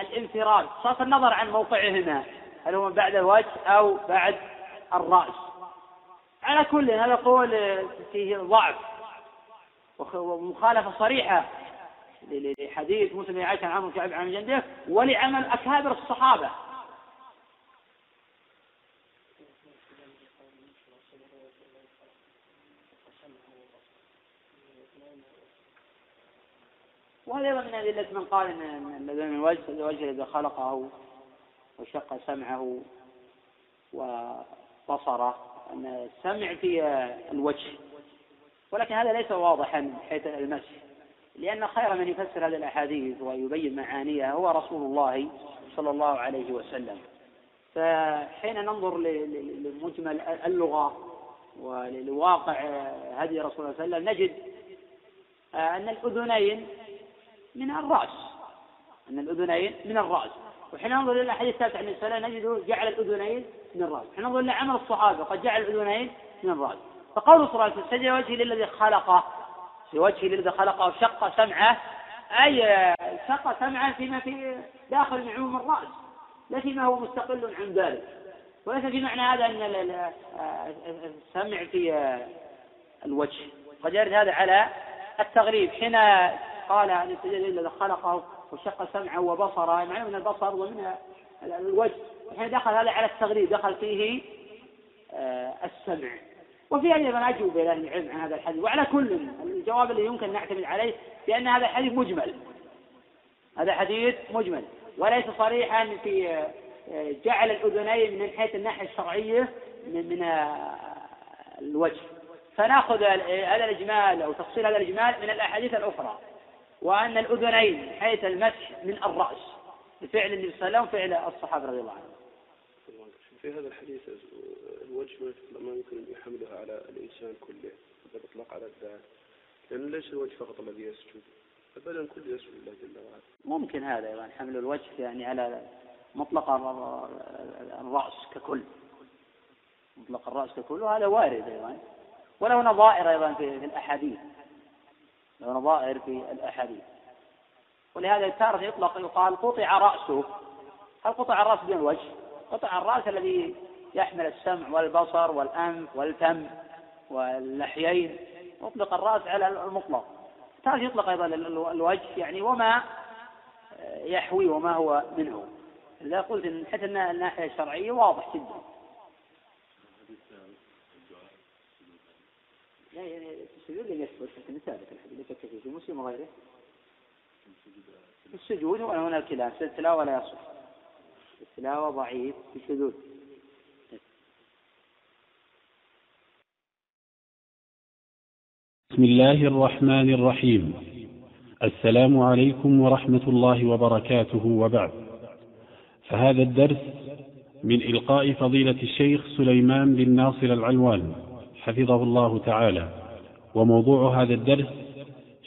الانفراد. بصرف النظر عن موقعهما هل هو بعد الوجه أو بعد الرأس. على كل هذا قول فيه ضعف. ومخالفة صريحة لحديث موسى بن عائشه عن عمرو بن عن جنده ولعمل أكابر الصحابة. وهذا أيضا من أدلة من قال الذي من الوجه الوجه الذي خلقه وشق سمعه وبصره أن السمع في الوجه. ولكن هذا ليس واضحا من حيث المسح لأن خير من يفسر هذه الأحاديث ويبين معانيها هو رسول الله صلى الله عليه وسلم. فحين ننظر لمجمل اللغة ولواقع هدي رسول الله صلى الله عليه وسلم نجد أن الأذنين من الرأس. أن الأذنين من الرأس. وحين ننظر إلى الأحاديث الثابتة عن الصلاة نجده جعل الأذنين من الرأس. حين ننظر إلى عمل الصحابة قد جعل الأذنين من الرأس. فقول صلى الله عليه وسلم سجد وجهه للذي خلقه. في وجهه للذي خلقه شق سمعه. أي شق سمعه فيما في داخل عموم الرأس. لا فيما هو مستقل عن ذلك. وليس في معنى هذا أن السمع في الوجه. قد يرد هذا على التغريب. حين قال أن السجد الذي خلقه وشق سمعه وبصره معناه من البصر ومن الوجه حين دخل هذا على التغريب دخل فيه آه، السمع. وفي أيضا أجوبة لأهل العلم عن هذا الحديث وعلى كل الجواب الذي يمكن أن نعتمد عليه بأن هذا الحديث مجمل. هذا حديث مجمل. وليس صريحا في آه، جعل الأذنين من حيث الناحية الشرعية من, من آه، الوجه. فنأخذ هذا الإجمال أو تفصيل هذا الإجمال من الأحاديث الأخرى. وأن الأذنين حيث المسح من الرأس بفعل النبي صلى الله عليه وسلم وفعل الصحابة رضي الله عنهم. في هذا الحديث الوجه ما يمكن أن يحملها على الإنسان كله بالإطلاق على الذات. لأن ليس الوجه فقط الذي يسجد البدن كله يسجد لله جل وعلا. ممكن هذا أيضا حمل الوجه يعني على مطلق الرأس ككل. مطلق الرأس ككل وهذا وارد أيضا. وله نظائر أيضا في الأحاديث. له نظائر في الأحاديث. ولهذا تارة يطلق يقال قطع رأسه. هل قطع الرأس بدون وجه؟ قطع الرأس الذي يحمل السمع والبصر والأنف والفم واللحيين. أطلق الرأس على المطلق. تارة يطلق أيضا الوجه يعني وما يحوي وما هو منه. إذا قلت حتى الناحية الشرعية واضح جدا. لا السجود لم يثبت لكن ثابت الحديث في مسلم وغيره. السجود هنا الكلام التلاوة لا يصح. التلاوة ضعيف في السجود. بسم الله الرحمن الرحيم. السلام عليكم ورحمة الله وبركاته وبعد. فهذا الدرس من إلقاء فضيلة الشيخ سليمان بن ناصر العلوان. حفظه الله تعالى. وموضوع هذا الدرس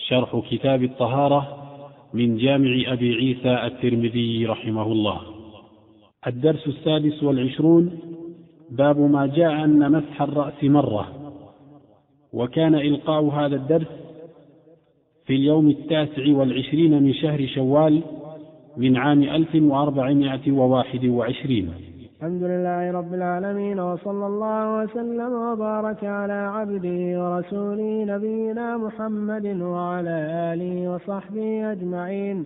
شرح كتاب الطهارة من جامع أبي عيسى الترمذي رحمه الله الدرس السادس والعشرون باب ما جاء أن مسح الرأس مرة. وكان إلقاء هذا الدرس في اليوم التاسع والعشرين من شهر شوال من عام ألف وأربعمائة وواحد وعشرين. الحمد لله رب العالمين وصلى الله وسلم وبارك على عبده ورسوله نبينا محمد وعلى آله وصحبه أجمعين.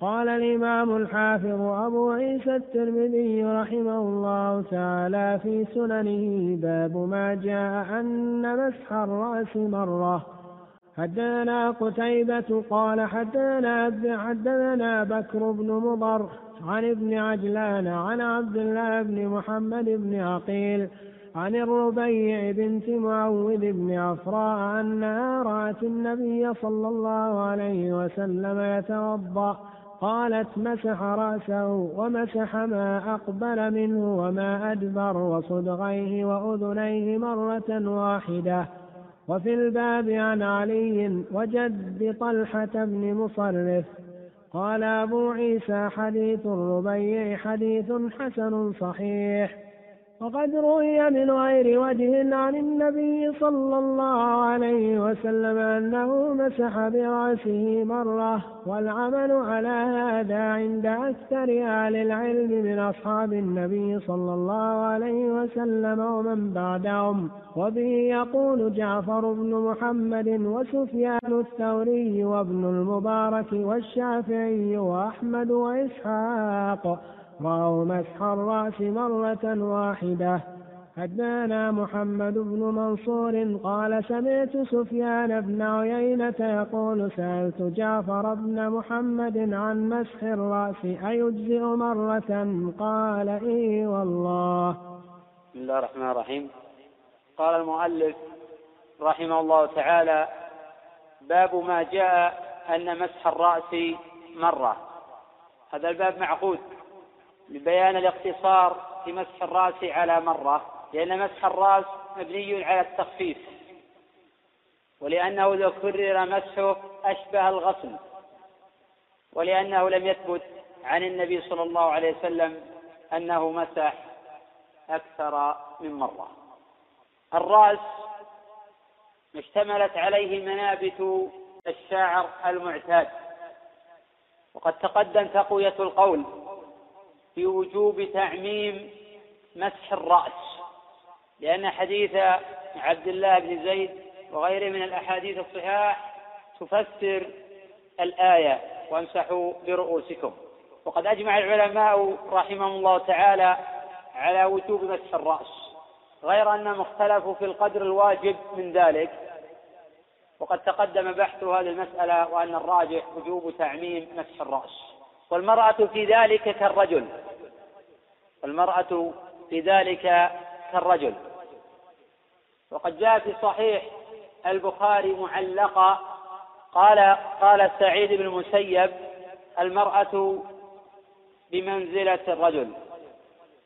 قال الإمام الحافظ أبو عيسى الترمذي رحمه الله تعالى في سننه باب ما جاء أن مسح الرأس مرة. حدثنا قتيبة قال حدثنا حدثنا بكر بن مضر عن ابن عجلان عن عبد الله بن محمد بن عقيل عن الربيع بنت معوذ بن عفراء أنها رأت النبي صلى الله عليه وسلم يتوضأ قالت مسح رأسه ومسح ما أقبل منه وما أدبر وصدغيه وأذنيه مرة واحدة. وفي الباب عن علي وجد طلحة بن مصرف. قال أبو عيسى حديث الربيع حديث حسن صحيح. وقد روي من غير وجه عن النبي صلى الله عليه وسلم أنه مسح برأسه مرة والعمل على هذا عند أكثر أهل العلم من أصحاب النبي صلى الله عليه وسلم ومن بعدهم. وبه يقول جعفر بن محمد وسفيان الثوري وابن المبارك والشافعي وأحمد وإسحاق. رأوا مسح الرأس مرة واحدة حدانا محمد بن منصور قال سمعت سفيان بن عيينة يقول سألت جعفر بن محمد عن مسح الرأس أيجزئ مرة قال إي والله بسم الله الرحمن الرحيم. قال المؤلف رحمه الله تعالى باب ما جاء أن مسح الرأس مرة. هذا الباب معقود. لبيان الاقتصار في مسح الرأس على مرة لأن مسح الرأس مبني على التخفيف. ولأنه لو كرر مسحه أشبه الغسل ولأنه لم يثبت عن النبي صلى الله عليه وسلم أنه مسح أكثر من مرة. الرأس اشتملت عليه منابت الشاعر المعتاد. وقد تقدم تقوية القول. في وجوب تعميم مسح الرأس لأن حديث عبد الله بن زيد وغيره من الأحاديث الصحاح تفسر الآية وامسحوا برؤوسكم. وقد أجمع العلماء رحمهم الله تعالى على وجوب مسح الرأس غير أنهم اختلفوا في القدر الواجب من ذلك. وقد تقدم بحث هذه المسألة وأن الراجح وجوب تعميم مسح الرأس. والمرأة في ذلك كالرجل المرأة في ذلك كالرجل. وقد جاء في صحيح البخاري معلقا قال قال سعيد بن المسيب المرأة بمنزلة الرجل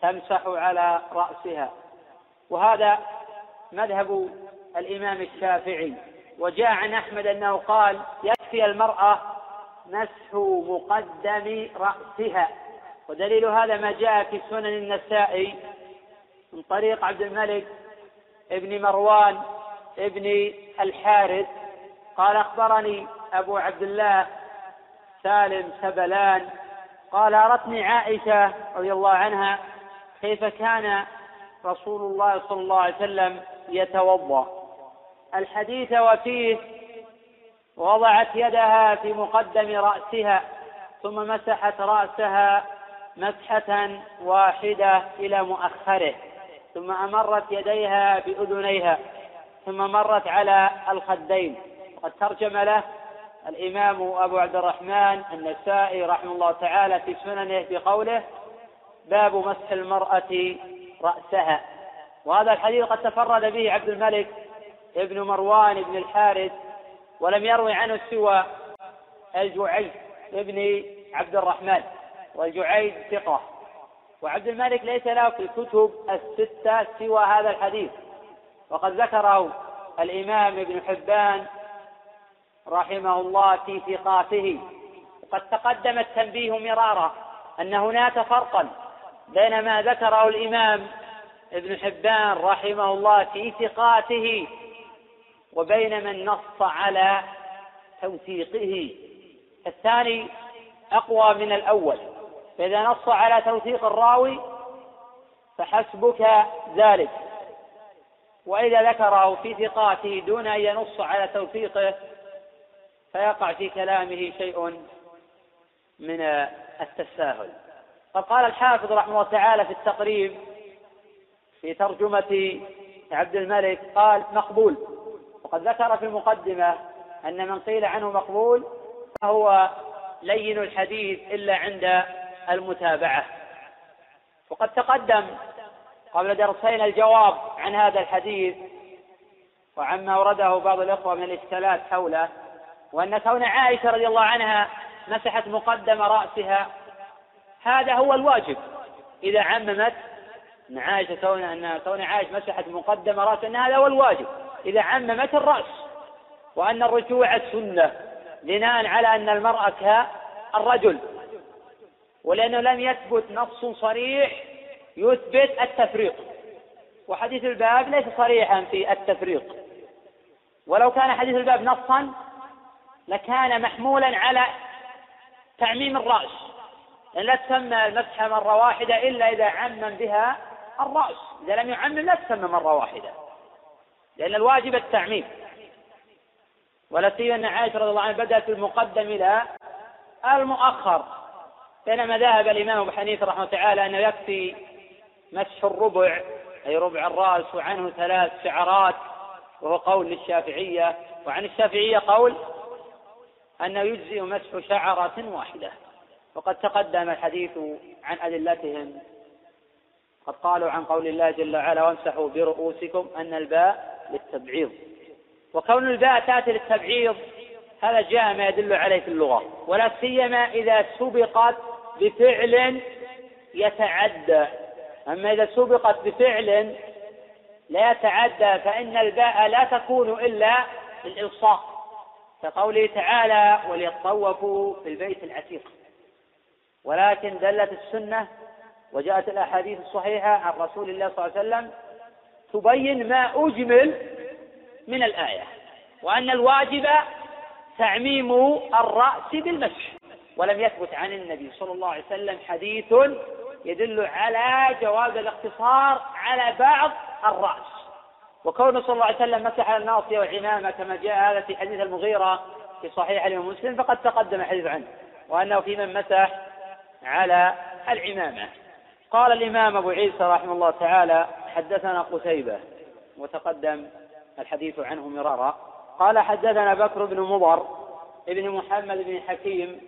تمسح على رأسها. وهذا مذهب الإمام الشافعي. وجاء عن أحمد أنه قال يكفي المرأة مسح مقدم رأسها. ودليل هذا ما جاء في سنن النسائي من طريق عبد الملك ابن مروان ابن الحارث. قال أخبرني أبو عبد الله سالم سبلان. قال أرتني عائشة رضي الله عنها كيف كان رسول الله صلى الله عليه وسلم يتوضأ. الحديث وفيه وضعت يدها في مقدم رأسها ثم مسحت رأسها مسحة واحدة إلى مؤخره ثم أمرت يديها بأذنيها ثم مرت على الخدين. وقد ترجم له الإمام أبو عبد الرحمن النسائي رحمه الله تعالى في سننه بقوله باب مسح المرأة رأسها وهذا الحديث قد تفرد به عبد الملك ابن مروان بن الحارث ولم يروي عنه سوى الجعيد ابن عبد الرحمن. والجعيد ثقة. وعبد الملك ليس له في الكتب الستة سوى هذا الحديث. وقد ذكره الإمام ابن حبان رحمه الله في ثقاته. وقد تقدم التنبيه مرارا أن هناك فرقا بين ما ذكره الإمام ابن حبان رحمه الله في ثقاته وبين من نص على توثيقه. الثاني أقوى من الأول. فإذا نص على توثيق الراوي فحسبك ذلك. وإذا ذكره في ثقاته دون أن ينص على توثيقه فيقع في كلامه شيء من التساهل. فقال الحافظ رحمه الله تعالى في التقريب في ترجمة عبد الملك قال مقبول. وقد ذكر في المقدمة أن من قيل عنه مقبول فهو لين الحديث إلا عند المتابعة. وقد تقدم قبل درسين الجواب عن هذا الحديث وعما أورده بعض الإخوة من الإشكالات حوله وأن كون عائشة رضي الله عنها مسحت مقدم رأسها هذا هو الواجب. إذا عممت أن عائشة كون أن كون عائشة مسحت مقدم رأسها أن هذا هو الواجب. إذا عممت الرأس وأن الرجوع سنة بناء على أن المرأة كالرجل. ولأنه لم يثبت نص صريح يثبت التفريق. وحديث الباب ليس صريحا في التفريق. ولو كان حديث الباب نصا لكان محمولا على تعميم الرأس. لأن لا تسمى المسحة مرة واحدة إلا إذا عمم بها الرأس. إذا لم يعمم لا تسمى مرة واحدة. لأن الواجب التعميم. ولا سيما أن عائشة رضي الله عنها بدأت المقدم إلى المؤخر. بينما ذهب الإمام أبو حنيفة رحمه تعالى أنه يكفي مسح الربع أي ربع الرأس وعنه ثلاث شعرات وهو قول للشافعية. وعن الشافعية قول أنه يجزئ مسح شعرة واحدة. وقد تقدم الحديث عن أدلتهم. قد قالوا عن قول الله جل وعلا وامسحوا برؤوسكم أن الباء للتبعيض. وكون الباء تأتي للتبعيض هذا جاء ما يدل عليه في اللغة ولا سيما إذا سبقت بفعل يتعدى. أما إذا سبقت بفعل لا يتعدى فإن الباء لا تكون إلا للإلصاق كقوله تعالى وليطوفوا في البيت العتيق ولكن دلت السنة وجاءت الأحاديث الصحيحة عن رسول الله صلى الله عليه وسلم تبين ما أجمل من الآية وأن الواجب تعميم الرأس بالمسح ولم يثبت عن النبي صلى الله عليه وسلم حديث يدل على جواز الاقتصار على بعض الرأس. وكونه صلى الله عليه وسلم مسح على الناصية والعمامة كما جاء هذا في حديث المغيرة في صحيح الإمام مسلم فقد تقدم الحديث عنه وأنه في من مسح على العمامة. قال الإمام أبو عيسى رحمه الله تعالى حدثنا قتيبة وتقدم الحديث عنه مرارا. قال حدثنا بكر بن مضر ابن محمد بن حكيم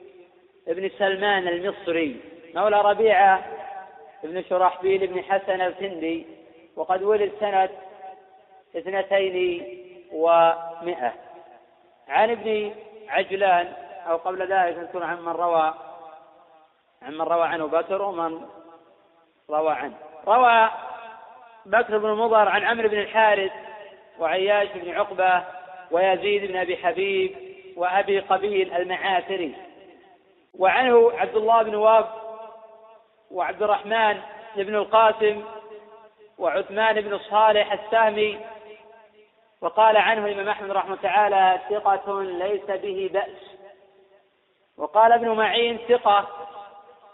ابن سلمان المصري مولى ربيعة ابن شرحبيل بن حسن الكندي وقد ولد سنة اثنتين ومائة عن ابن عجلان أو قبل ذلك نكون عن من روى عن من روى عنه بكر ومن روى عنه. روى بكر بن مضر عن عمرو بن الحارث وعياش بن عقبة ويزيد بن أبي حبيب وأبي قبيل المعاثري وعنه عبد الله بن واب وعبد الرحمن بن القاسم وعثمان بن صالح السهمي. وقال عنه الإمام أحمد رحمه تعالى ثقة ليس به بأس. وقال ابن معين ثقة.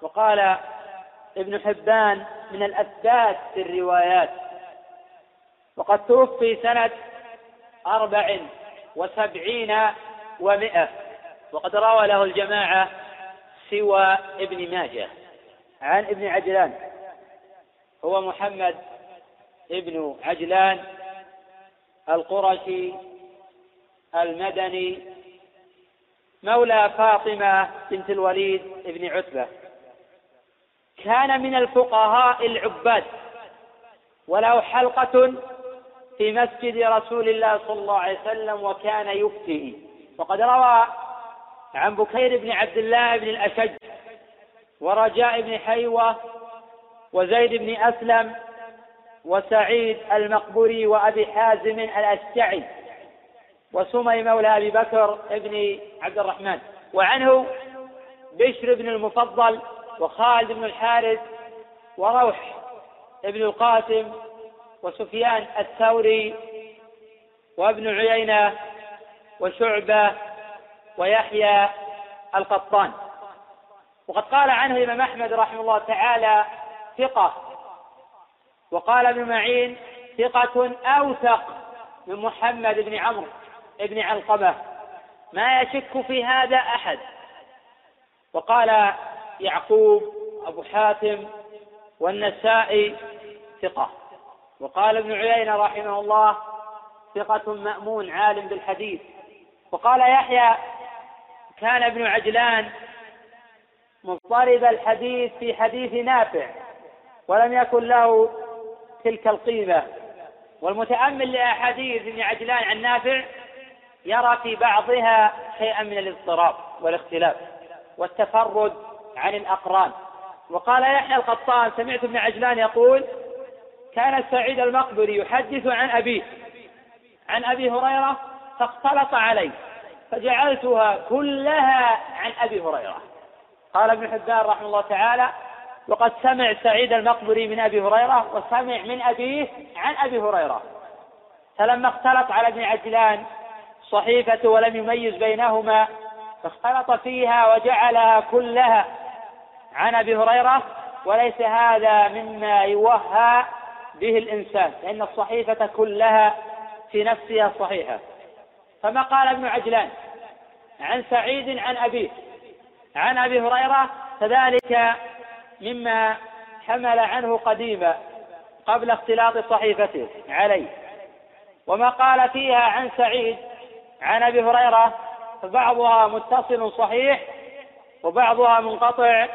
وقال ابن حبان من الأثبات في الروايات. وقد توفي سنة أربع وسبعين ومائة وقد روى له الجماعة سوى ابن ماجه عن ابن عجلان. هو محمد ابن عجلان القرشي المدني مولى فاطمة بنت الوليد بن عتبة. كان من الفقهاء العباد وله حلقة في مسجد رسول الله صلى الله عليه وسلم وكان يفتي. وقد روى عن بكير بن عبد الله بن الأشج ورجاء بن حيوة وزيد بن أسلم وسعيد المقبري وأبي حازم الأشجعي وسمي مولى أبي بكر بن عبد الرحمن. وعنه بشر بن المفضل وخالد بن الحارث وروح بن القاسم وسفيان الثوري وابن عيينة وشعبة ويحيى القطان. وقد قال عنه الإمام أحمد رحمه الله تعالى ثقة وقال ابن معين ثقة أوثق من محمد بن عمرو بن علقمة ما يشك في هذا أحد. وقال يعقوب أبو حاتم والنسائي ثقة. وقال ابن عيينة رحمه الله ثقة مأمون عالم بالحديث. وقال يحيى كان ابن عجلان مضطرب الحديث في حديث نافع ولم يكن له تلك القيمة. والمتأمل لأحاديث ابن عجلان عن نافع يرى في بعضها شيئا من الاضطراب والاختلاف والتفرد عن الأقران. وقال يحيى القطان سمعت ابن عجلان يقول كان سعيد المقبري يحدث عن أبيه. عن أبي هريرة فاختلط علي فجعلتها كلها عن أبي هريرة. قال ابن حبان رحمه الله تعالى وقد سمع سعيد المقبري من أبي هريرة وسمع من أبيه عن أبي هريرة. فلما اختلط على ابن عجلان صحيفة ولم يميز بينهما فاختلط فيها وجعلها كلها عن أبي هريرة وليس هذا مما يوهى به الإنسان لأن الصحيفة كلها في نفسها صحيحة. فما قال ابن عجلان؟ عن سعيد عن أبيه. عن أبي هريرة فذلك مما حمل عنه قديما قبل اختلاط صحيفته عليه. وما قال فيها عن سعيد عن أبي هريرة فبعضها متصل صحيح وبعضها منقطع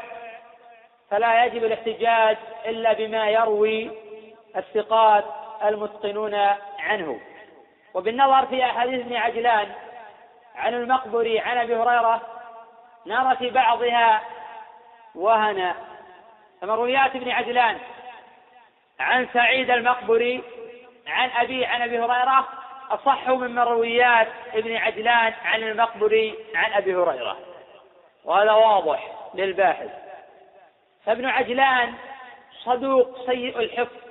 فلا يجب الاحتجاج إلا بما يروي الثقات المتقنون عنه. وبالنظر في أحاديث ابن عجلان عن المقبري عن أبي هريرة نرى في بعضها وهنا فمرويات ابن عجلان عن سعيد المقبري عن أبي عن أبي هريرة أصح من مرويات ابن عجلان عن المقبري عن أبي هريرة. وهذا واضح للباحث. فابن عجلان صدوق سيء الحفظ.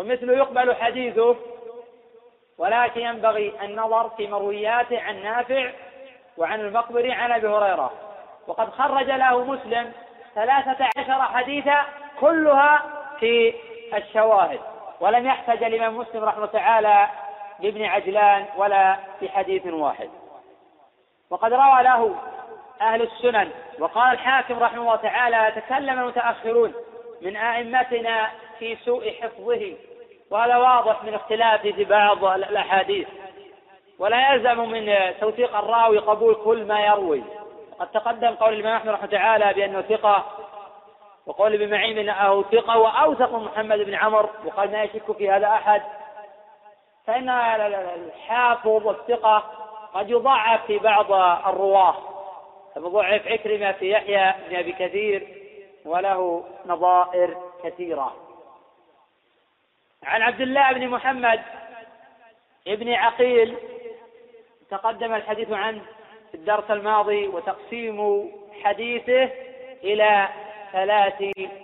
ومثله يقبل حديثه ولكن ينبغي النظر في مروياته عن نافع وعن المقبري عن أبي هريرة. وقد خرج له مسلم ثلاثة عشر حديثا كلها في الشواهد ولم يحتج الإمام مسلم رحمه تعالى لابن عجلان ولا في حديث واحد. وقد روى له أهل السنن وقال الحاكم رحمه الله تعالى تكلم المتأخرون من أئمتنا في سوء حفظه وهذا واضح من اختلاف في بعض الأحاديث. ولا يلزم من توثيق الراوي قبول كل ما يروي. قد تقدم قول الإمام أحمد رحمه تعالى بأنه ثقة وقول ابن معين انه ثقة وأوثق من محمد بن عمر وقال ما يشك في هذا أحد. فإن الحافظ والثقه قد يضاعف في بعض الرواة. فضعف عكرمة في يحيى بن أبي كثير وله نظائر كثيرة. عن عبد الله بن محمد ابن عقيل تقدم الحديث عنه في الدرس الماضي وتقسيم حديثه إلى ثلاث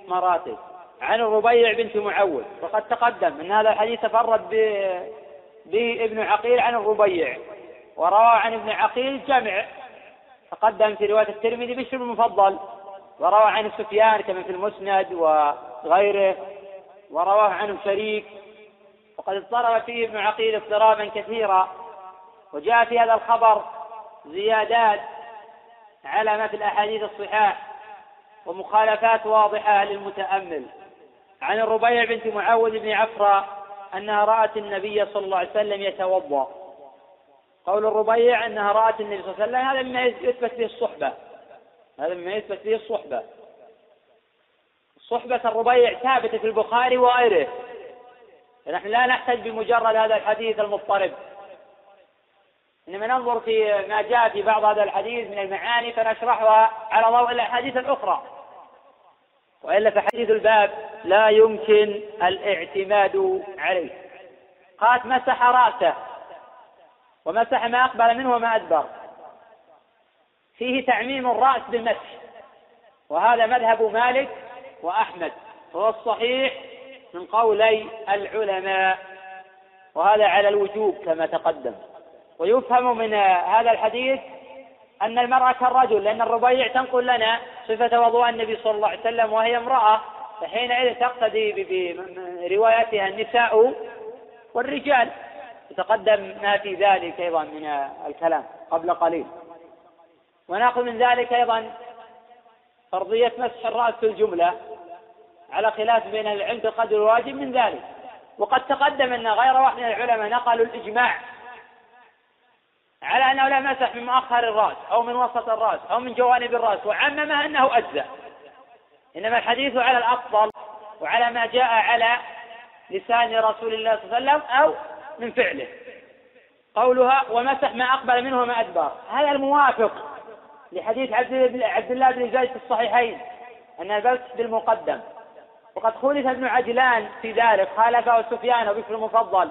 مراتب. عن الربيع بنت معوذ وقد تقدم أن هذا الحديث تفرد به ابن عقيل عن الربيع وروى عن ابن عقيل جمع تقدم في رواية الترمذي بشر المفضل وروى عن سفيان كما في المسند وغيره. ورواه عنه شريك وقد اضطرب فيه ابن عقيل اضطرابا كثيرا وجاء في هذا الخبر زيادات على ما في الأحاديث الصحاح ومخالفات واضحة للمتأمل. عن الربيع بنت معوذ بن عفرة أنها رأت النبي صلى الله عليه وسلم يتوضأ. قول الربيع أنها رأت النبي صلى الله عليه وسلم هذا مما يثبت به الصحبة هذا مما يثبت به الصحبة. صحبة الربيع ثابتة في البخاري وغيره. فنحن لا نحتج بمجرد هذا الحديث المضطرب. إنما ننظر في ما جاء في بعض هذا الحديث من المعاني فنشرحها على ضوء الأحاديث الأخرى. وإلا فحديث الباب لا يمكن الاعتماد عليه. قالت مسح رأسه. ومسح ما أقبل منه وما أدبر. فيه تعميم الرأس بالمسح. وهذا مذهب مالك وأحمد هو الصحيح من قولي العلماء وهذا على الوجوب كما تقدم. ويفهم من هذا الحديث أن المرأة كالرجل لأن الربيع تنقل لنا صفة وضوء النبي صلى الله عليه وسلم وهي امرأة فحينئذ تقتدي بروايتها النساء والرجال. يتقدم ما في ذلك أيضا من الكلام قبل قليل. ونأخذ من ذلك أيضا فرضية مسح الرأس في الجملة على خلاف بين العلم بقدر الواجب من ذلك. وقد تقدم أن غير واحد من العلماء نقلوا الإجماع على أنه لا مسح من مؤخر الرأس أو من وسط الرأس أو من جوانب الرأس وعممه أنه أجزأ. إنما الحديث على الأفضل وعلى ما جاء على لسان رسول الله صلى الله عليه وسلم أو من فعله. قولها ومسح ما أقبل منه وما أدبر. هذا الموافق. لحديث عبد الله بن زيد في الصحيحين أن البلس بالمقدم. وقد خولف ابن عجلان في ذلك خالفه سفيان وبشر المفضل.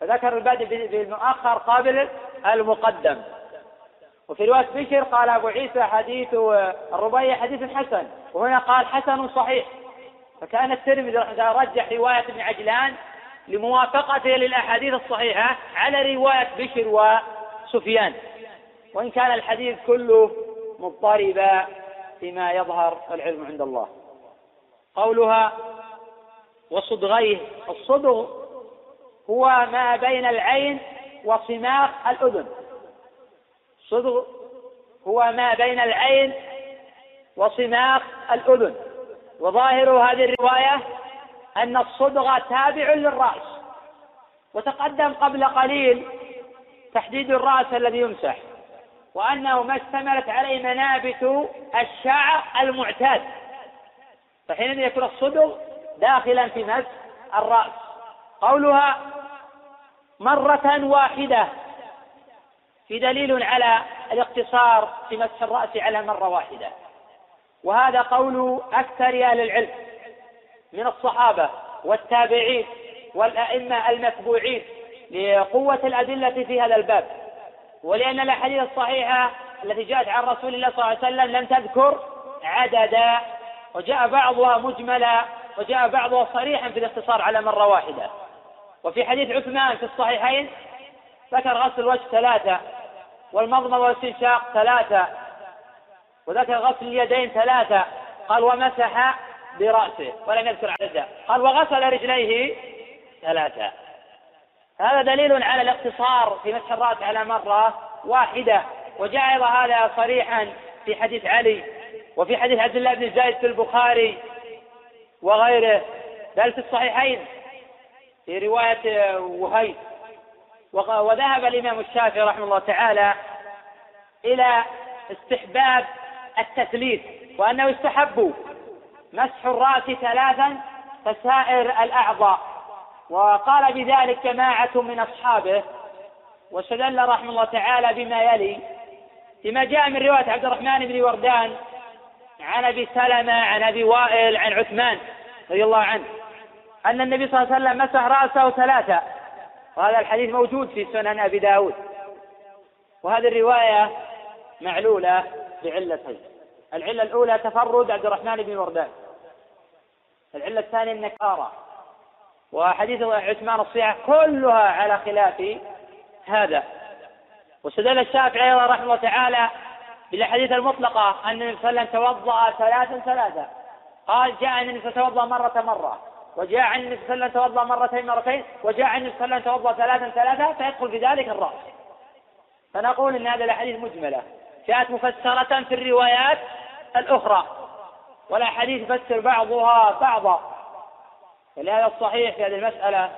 فذكر البدء بالمؤخر قابل المقدم. وفي رواية بشر قال أبو عيسى حديث الربيع حديث حسن. وهنا قال حسن صحيح. فكان الترمذي رجح رواية ابن عجلان لموافقته للأحاديث الصحيحة على رواية بشر وسفيان. وإن كان الحديث كله مضطربا فيما يظهر العلم عند الله. قولها وصدغيه. الصدغ هو ما بين العين وصماخ الأذن. صدغ هو ما بين العين وصماخ الأذن. وظاهر هذه الرواية أن الصدغ تابع للرأس. وتقدم قبل قليل تحديد الرأس الذي يمسح. وأنه ما اشتملت عليه منابت الشعر المعتاد. فحينئذ يكون الصدغ داخلا في مسح الرأس. قولها مرة واحدة. في دليل على الاقتصار في مسح الرأس على مرة واحدة. وهذا قول أكثر أهل العلم من الصحابة والتابعين والأئمة المتبوعين لقوة الأدلة في هذا الباب. ولأن الأحاديث الصحيحة التي جاءت عن رسول الله صلى الله عليه وسلم لم تذكر عددا وجاء بعضها مجملا وجاء بعضها صريحا في الاختصار على مرة واحدة. وفي حديث عثمان في الصحيحين ذكر غسل الوجه ثلاثة والمضمضة والاستنشاق ثلاثة وذكر غسل اليدين ثلاثة. قال ومسح برأسه ولم يذكر عددا قال وغسل رجليه ثلاثة. هذا دليل على الاقتصار في مسح الرأس على مرة واحدة وجاء أيضا هذا صريحا في حديث علي وفي حديث عبد الله بن زايد في البخاري وغيره. بل في الصحيحين في رواية وهيب. وذهب الإمام الشافعي رحمه الله تعالى إلى استحباب التثليث وأنه يستحب مسح الرأس ثلاثا كسائر الأعضاء. وقال بذلك جماعة من أصحابه واستدل رحمه الله تعالى بما يلي فيما جاء من رواية عبد الرحمن بن وردان عن أبي سلمة عن أبي وائل عن عثمان رضي الله عنه أن النبي صلى الله عليه وسلم مسح رأسه ثلاثة وهذا الحديث موجود في سنن أبي داود. وهذه الرواية معلولة بعلتين العلة الأولى تفرد عبد الرحمن بن وردان العلة الثانية النكارة. وحديث عثمان الصيحة كلها على خلاف هذا. واستدل الشافعي رحمه الله تعالى بالأحاديث المطلقة أن النبي صلى الله عليه وسلم توضأ ثلاثا ثلاثا. قال جاء ان النبي توضأ مرة مرة وجاء عن النبي صلى الله عليه وسلم توضأ مرتين مرتين وجاء عن النبي صلى الله عليه وسلم توضأ ثلاثا ثلاثا فيدخل في ذلك الراس فنقول إن هذه الأحاديث مجملة. جاءت مفسرة في الروايات الأخرى والأحاديث يفسر بعضها بعضا. ولهذا الصحيح في هذه المسألة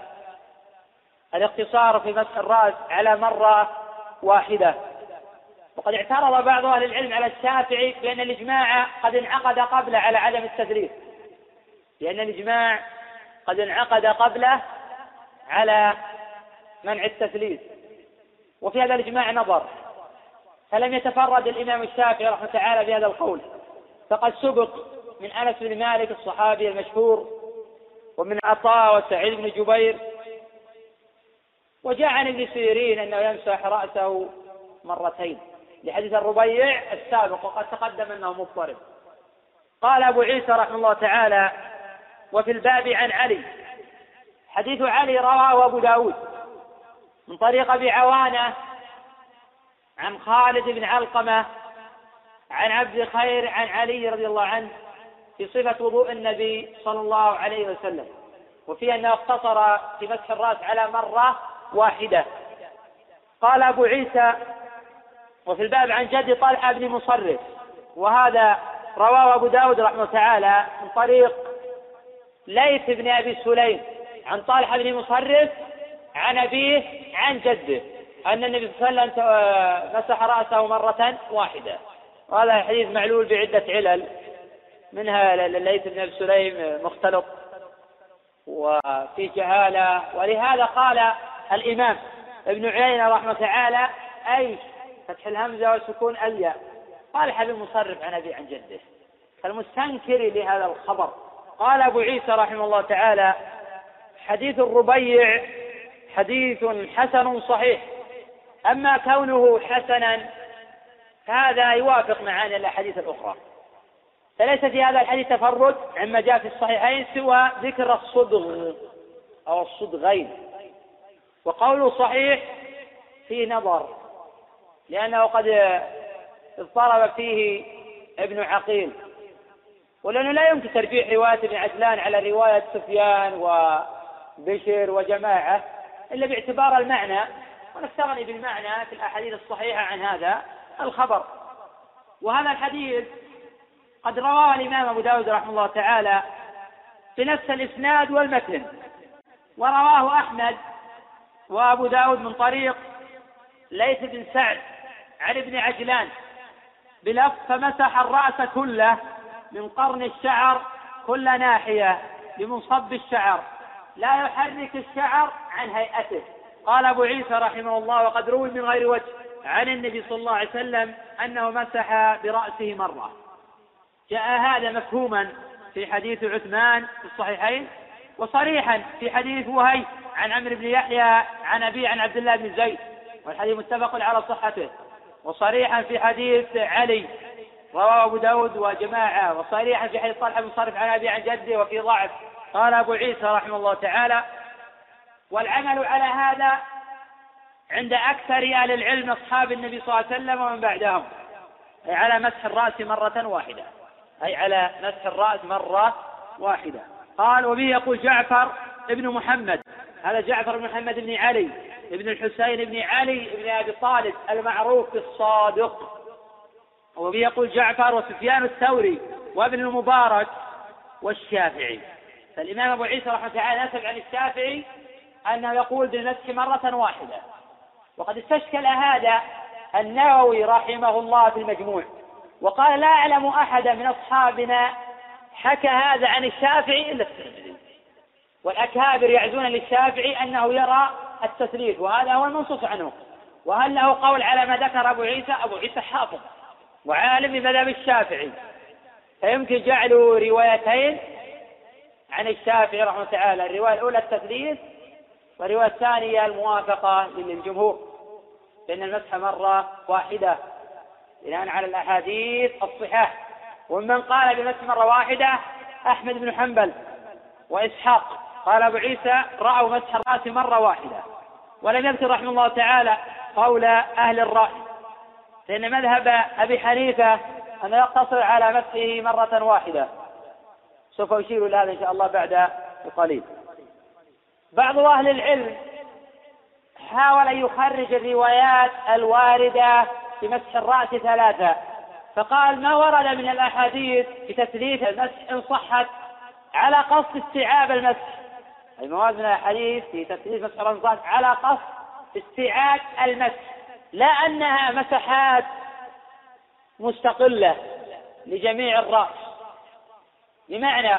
الاقتصار في مسح الرأس على مرة واحدة. وقد اعترض بعض أهل العلم على الشافعي بأن الإجماع قد انعقد قبله على عدم التدريس. لأن الإجماع قد انعقد قبله على منع التثليث. وفي هذا الإجماع نظر. فلم يتفرد الإمام الشافعي رحمه الله تعالى بهذا القول. فقد سبق من أنس بن مالك الصحابي المشهور ومن عطاء وسعيد بن جبير. وجاء عن ابن سيرين أنه يمسح رأسه مرتين. لحديث الربيع السابق وقد تقدم أنه مضطرب. قال أبو عيسى رحمه الله تعالى وفي الباب عن علي. حديث علي رواه أبو داود. من طريق أبي عوانة عن خالد بن علقمة عن عبد خير عن علي رضي الله عنه في صفة وضوء النبي صلى الله عليه وسلم. وفي أنه اقتصر في مسح الرأس على مرة واحدة. قال أبو عيسى وفي الباب عن جد طلحة بن مصرف. وهذا رواه أبو داود رحمه تعالى من طريق ليث بن أبي سليم عن طلحة بن مصرف عن أبيه عن جده. أن النبي صلى الله عليه وسلم مسح رأسه مرة واحدة. وهذا حديث معلول بعدة علل. منها ليث بن أبي سليم مختلط. وفي جهالة. ولهذا قال الإمام ابن عيينة رحمه تعالى أي فتح الهمزة وسكون الياء قال حبيب مصرف عن أبي عن جده. فالمستنكر لهذا الخبر. قال أبو عيسى رحمه الله تعالى حديث الربيع حديث حسن صحيح. أما كونه حسنا فهذا يوافق معاني الأحاديث الأخرى. فليس في هذا الحديث تفرد عما جاء في الصحيحين سوى ذكر الصدغ أو الصدغين. وقوله صحيح في نظر لأنه قد اضطرب فيه ابن عقيل. ولأنه لا يمكن ترجيح رواية ابن عجلان على رواية سفيان وبشر وجماعة إلا باعتبار المعنى. ونستغني بالمعنى في الأحاديث الصحيحة عن هذا الخبر. وهذا الحديث قد رواه الإمام أبو داود رحمه الله تعالى بنفس الإسناد والمتن. ورواه أحمد وأبو داود من طريق ليث بن سعد عن ابن عجلان. بلفظ فمسح الرأس كله من قرن الشعر كل ناحية بمنصب الشعر. لا يحرك الشعر عن هيئته. قال أبو عيسى رحمه الله وقد روي من غير وجه عن النبي صلى الله عليه وسلم أنه مسح برأسه مرة. جاء هذا مفهوما في حديث عثمان في الصحيحين وصريحا في حديث وهي عن عمرو بن يحيى عن أبي عن عبد الله بن زيد والحديث متفق على صحته وصريحا في حديث علي رواه أبو داود وجماعة وصريحا في حديث طلحة بن صرف عن أبي عن جده وفي ضعف. قال أبو عيسى رحمه الله تعالى والعمل على هذا عند أكثر أهل العلم أصحاب النبي صلى الله عليه وسلم ومن بعدهم على مسح الرأس مرة واحدة. أي على مسح الرأس مرة واحدة. قال وبه يقول جعفر ابن محمد. هذا جعفر بن محمد بن علي. ابن الحسين بن علي بن أبي طالب المعروف بالصادق وبه يقول جعفر وسفيان الثوري وابن المبارك والشافعي. فالإمام أبو عيسى رحمه الله تعالى نسب عن الشافعي أنه يقول بالمسح مرة واحدة. وقد استشكل هذا النووي رحمه الله في المجموع. وقال لا أعلم أحدا من أصحابنا حكى هذا عن الشافعي إلا الترمذي. والأكابر يعزون للشافعي أنه يرى التثليث وهذا هو المنصوص عنه. وهل له قول على ما ذكر أبو عيسى؟ أبو عيسى حافظ وعالم بمذهب الشافعي. فيمكن جعل روايتين عن الشافعي رحمه الله تعالى الرواية الأولى التثليث والرواية الثانية الموافقة للجمهور لأن المسح مرة واحدة. بناء على الأحاديث الصحاح ومن قال بالمسح مرة واحدة أحمد بن حنبل وإسحاق. قال أبو عيسى رأوا مسح الرأس مرة واحدة. ولم يذكر رحمه الله تعالى قول أهل الرأي. لأن مذهب أبي حنيفة أنه يقتصر على مسحه مرة واحدة. سوف أشير إلى هذا إن شاء الله بعد قليل. بعض أهل العلم حاول أن يخرج الروايات الواردة في مسح الرأس ثلاثة. فقال ما ورد من الأحاديث بتثليث المسح إن صحت على قصد استيعاب المسح. أي مواد من الأحاديث في تثليث مسح الرأس على قصد استيعاب المسح. لا أنها مسحات مستقلة لجميع الرأس. بمعنى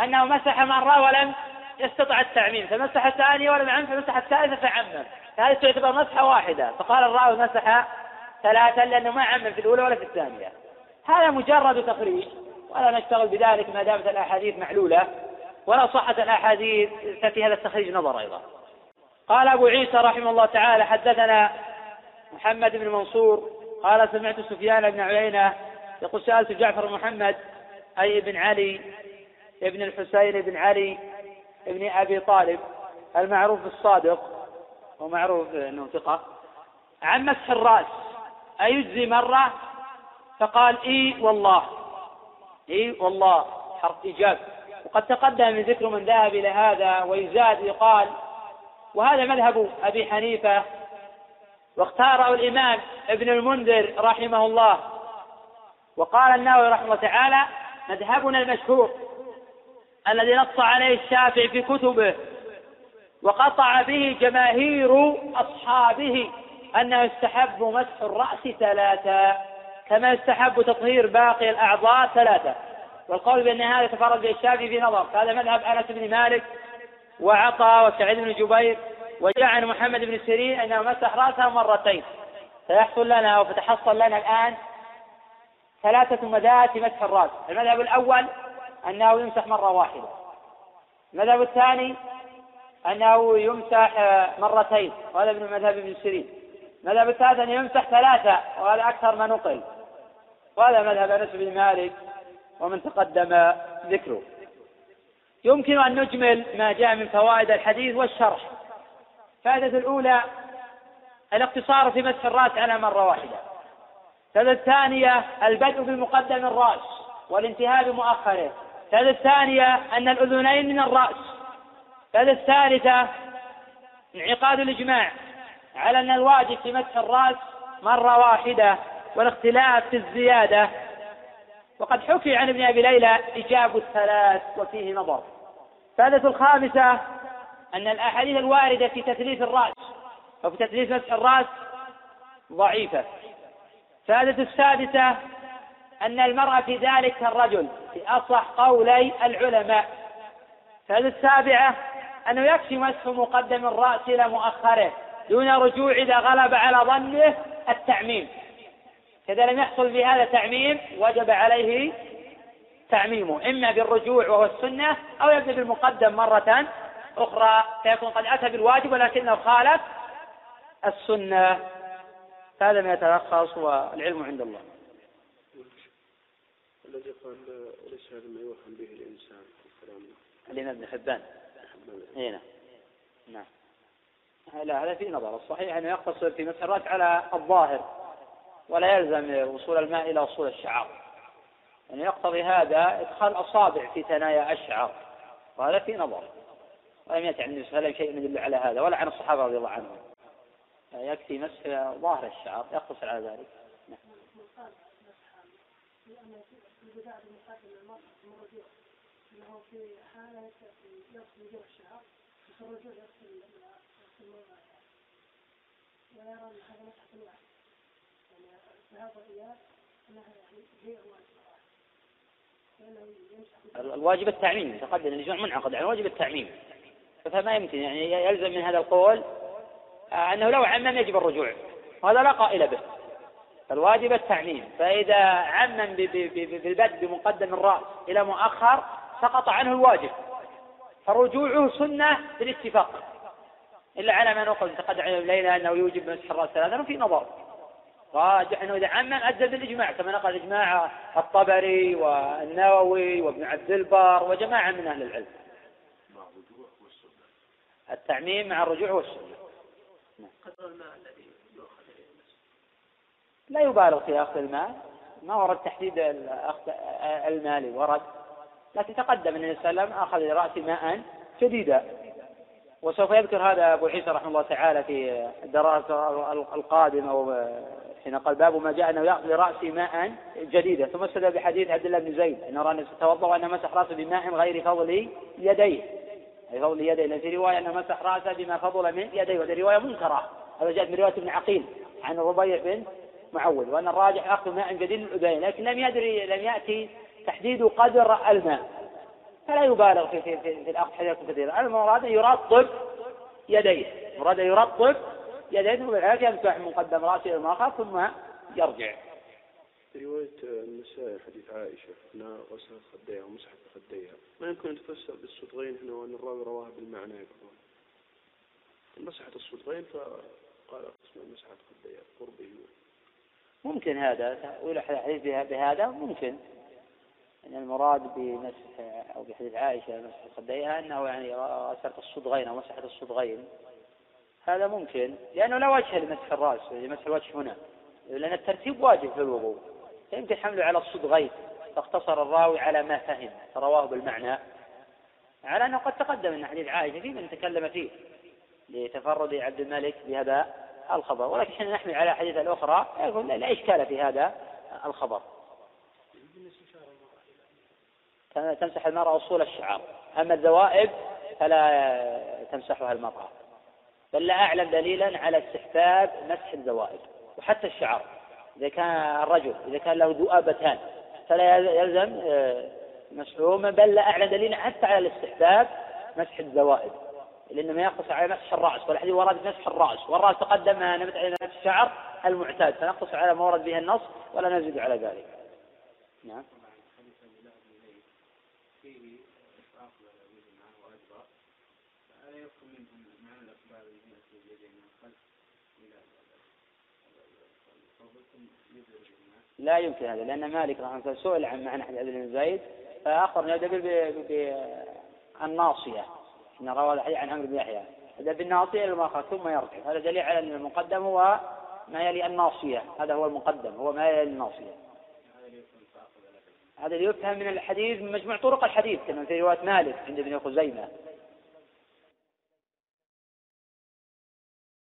أنه مسح مرة ولم يستطع التعميم. فمسح الثانية ولم يعمم فمسح الثالثة فعمم. هذه تعتبر مسحة واحدة. فقال الراوي مسح ثلاثا لأنه ما عمم في الأولى ولا في الثانية. هذا مجرد تخريج. ولا نشتغل بذلك ما دامت الأحاديث معلولة. ولا صحت الأحاديث ففي هذا التخريج نظر أيضا. قال أبو عيسى رحمه الله تعالى حدثنا محمد بن منصور قال سمعت سفيان بن عيينة يقول سألت جعفر محمد أي ابن علي ابن الحسين بن علي ابن أبي طالب المعروف بالصادق ومعروف أنه ثقة عن مسح الرأس. أيجزي مرة؟ فقال إي والله. إي والله. حرف إيجاب. وقد تقدم من ذكر من ذهب إلى هذا ويزاد يقال وهذا مذهب أبي حنيفة. واختاره الإمام ابن المنذر رحمه الله. وقال النووي رحمه الله تعالى مذهبنا المشهور الذي نص عليه الشافعي في كتبه وقطع به جماهير أصحابه. أنه يستحب مسح الرأس ثلاثة كما يستحب تطهير باقي الأعضاء ثلاثة. والقول بأن هذا تفرد به الشافعي في نظر هذا مذهب أنس بن مالك وعطاء وسعيد بن جبير وجاء عن محمد بن سيرين أنه مسح رأسه مرتين. فيحصل لنا أو فتحصل لنا الآن ثلاثة مدات في مسح الرأس. المذهب الأول أنه يمسح مرة واحدة. المذهب الثاني أنه يمسح مرتين. وهذا من مذهب ابن سيرين. المذهب الثالث أن يمسح ثلاثة وهذا أكثر ما نقل. وهذا مذهب أنس بن مالك ومن تقدم ذكره. يمكن أن نجمل ما جاء من فوائد الحديث والشرح. الفائدة الأولى الاقتصار في مسح الرأس على مرة واحدة. الفائدة الثانية البدء بمقدم الرأس والانتهاء بمؤخره. الفائدة الثانية أن الأذنين من الرأس. الفائدة الثالثة انعقاد الإجماع. على أن الواجب في مسح الرأس مرة واحدة والاختلاف في الزيادة. وقد حكي عن ابن أبي ليلى إجاب الثلاث وفيه نظر. الفائدة الخامسة أن الأحاديث الواردة في تثليث الرأس أو في تثليث مسح الرأس ضعيفة. الفائدة السادسة أن المرأة في ذلك كالرجل في أصح قولي العلماء. الفائدة السابعة أنه يكفي مسح مقدم الرأس إلى مؤخره. دون رجوع إذا غلب على ظنه التعميم. إذا لم يحصل في هذا تعميم وجب عليه تعميمه إما بالرجوع وهو السنة أو يبدأ بالمقدم مرة أخرى فيكون قد أتى بالواجب ولكنه خالف السنة. هذا ما يتلخص والعلم عند الله. الذي قال ليس هذا ما يوهم به الإنسان الكلام. الإمام ابن حبان. هنا نعم. لا هذا في نظر. الصحيح أنه يقتصر في مسح الرأس على الظاهر ولا يلزم وصول الماء إلى وصول الشعر. يعني يقتضي هذا إدخال أصابع في ثنايا الشعر وهذا في نظر. ولم يأتي عن النبي شيء يدل على هذا ولا عن الصحابة رضي الله عنهم. يكفي مسح ظاهر الشعر يقتصر على ذلك. نعم. في حالة يغسل الشعر يغسل الواجب التعميم تقدم الإجماع منعقد عن واجب التعميم. فما يمكن يعني يلزم من هذا القول آه، أنه لو عمم يجب الرجوع. وهذا لا قائل به. فالواجب التعميم. فإذا عمم بالبدء بمقدم الرأس إلى مؤخر سقط عنه الواجب. فرجوعه سنة بالاتفاق. إلا على ما نقل تقدم الليلة أنه يوجب مسح الرأس ثلاثا وفي نظر راجح أنه إذا عمم ادى بالاجماع كما نقل إجماع الطبري والنووي وابن عبد البر وجماعة من أهل العلم. التعميم مع الرجوع والسنة. قدر الماء الذي يؤخذ لا يبالغ في أخذ الماء ما ورد تحديد المالي ورد لكن تقدم ان النبي صلى الله عليه وسلم أخذ لراسه ماء شديدا وسوف يذكر هذا أبو عيسى رحمه الله تعالى في الدراسة القادمة حين قال باب ما جاء أنه يأخذ لراسه ماء جديدا ثم استدل بحديث عبد الله بن زيد انه رأى النبي توضأ وأنه مسح رأسه بماء غير فضل يديه. أي فضل يديه. لأن في رواية أنه مسح رأسه بما فضل من يديه. وهذه رواية منكرة. هذا جاءت من رواية ابن عقيل عن الربيع بن معود وأن الراجح أخذ ماء جديد للأذين لكن لم يدري لم يأتي تحديد قدر الماء. فلا يبالغ في في في, في الأخذ حديث كثيرا المراد أن يرطب يديه. مراد أن يرطب يديه وبالعافية يمسح مقدم إلى المؤخر ثم يرجع. في رواية النسائي حديث عائشة أنها غسلت خديها ومسحت خديها. ما يمكن أن تفسر بالصدغين هنا وأن الراوي رواها بالمعنى يقول مسحت الصدغين فقال قسم مسحت خديها قربه ممكن هذا تأويل الحديث بهذا ممكن. أن المراد بمسح أو بحديث عائشة مسح خديها أنه يعني غسلت الصدغين أو مسحت الصدغين. هذا ممكن لأنه لا وجه لمسح الرأس لمسح الوجه هنا. لأن الترتيب واجب في الوضوء. فيمكن حمله على الصدغين. فاقتصر الراوي على ما فهم فرواه بالمعنى. على أنه قد تقدم أن حديث عائشة في من تكلم فيه لتفرد عبد الملك بهذا الخبر. ولكن نحمل على حديث الأخرى لا إشكال في هذا الخبر. تمسح المرأة أصول الشعر. أما الذوائب فلا تمسحها المرأة. بل لا أعلم دليلا على استحباب مسح الزوائد وحتى الشعر. إذا كان الرجل إذا كان له ذؤابتان فلا يلزم آه، مسحوما بل لا أعلم دليلا حتى على الاستحباب مسح الزوائد لأنه ما يقص على مسح الرأس والحديث ورد مسح الرأس. والرأس تقدم على مسح الشعر المعتاد فنقص على ما ورد به النص ولا نزيد على ذلك. نعم. لا يمكن هذا لأن مالك رحمه الله سئل عن معنى حديث بن زيد فأخبر بالناصية إن روى الحديث عن عمرو بن يحيى. هذا بالناصية المؤخر ثم يرجع. هذا دليل على أن المقدم هو ما يلي الناصية. هذا هو المقدم هو ما يلي الناصية. هذا اللي يفهم من الحديث من مجموع طرق الحديث كما في رواية مالك عند ابن خزيمة.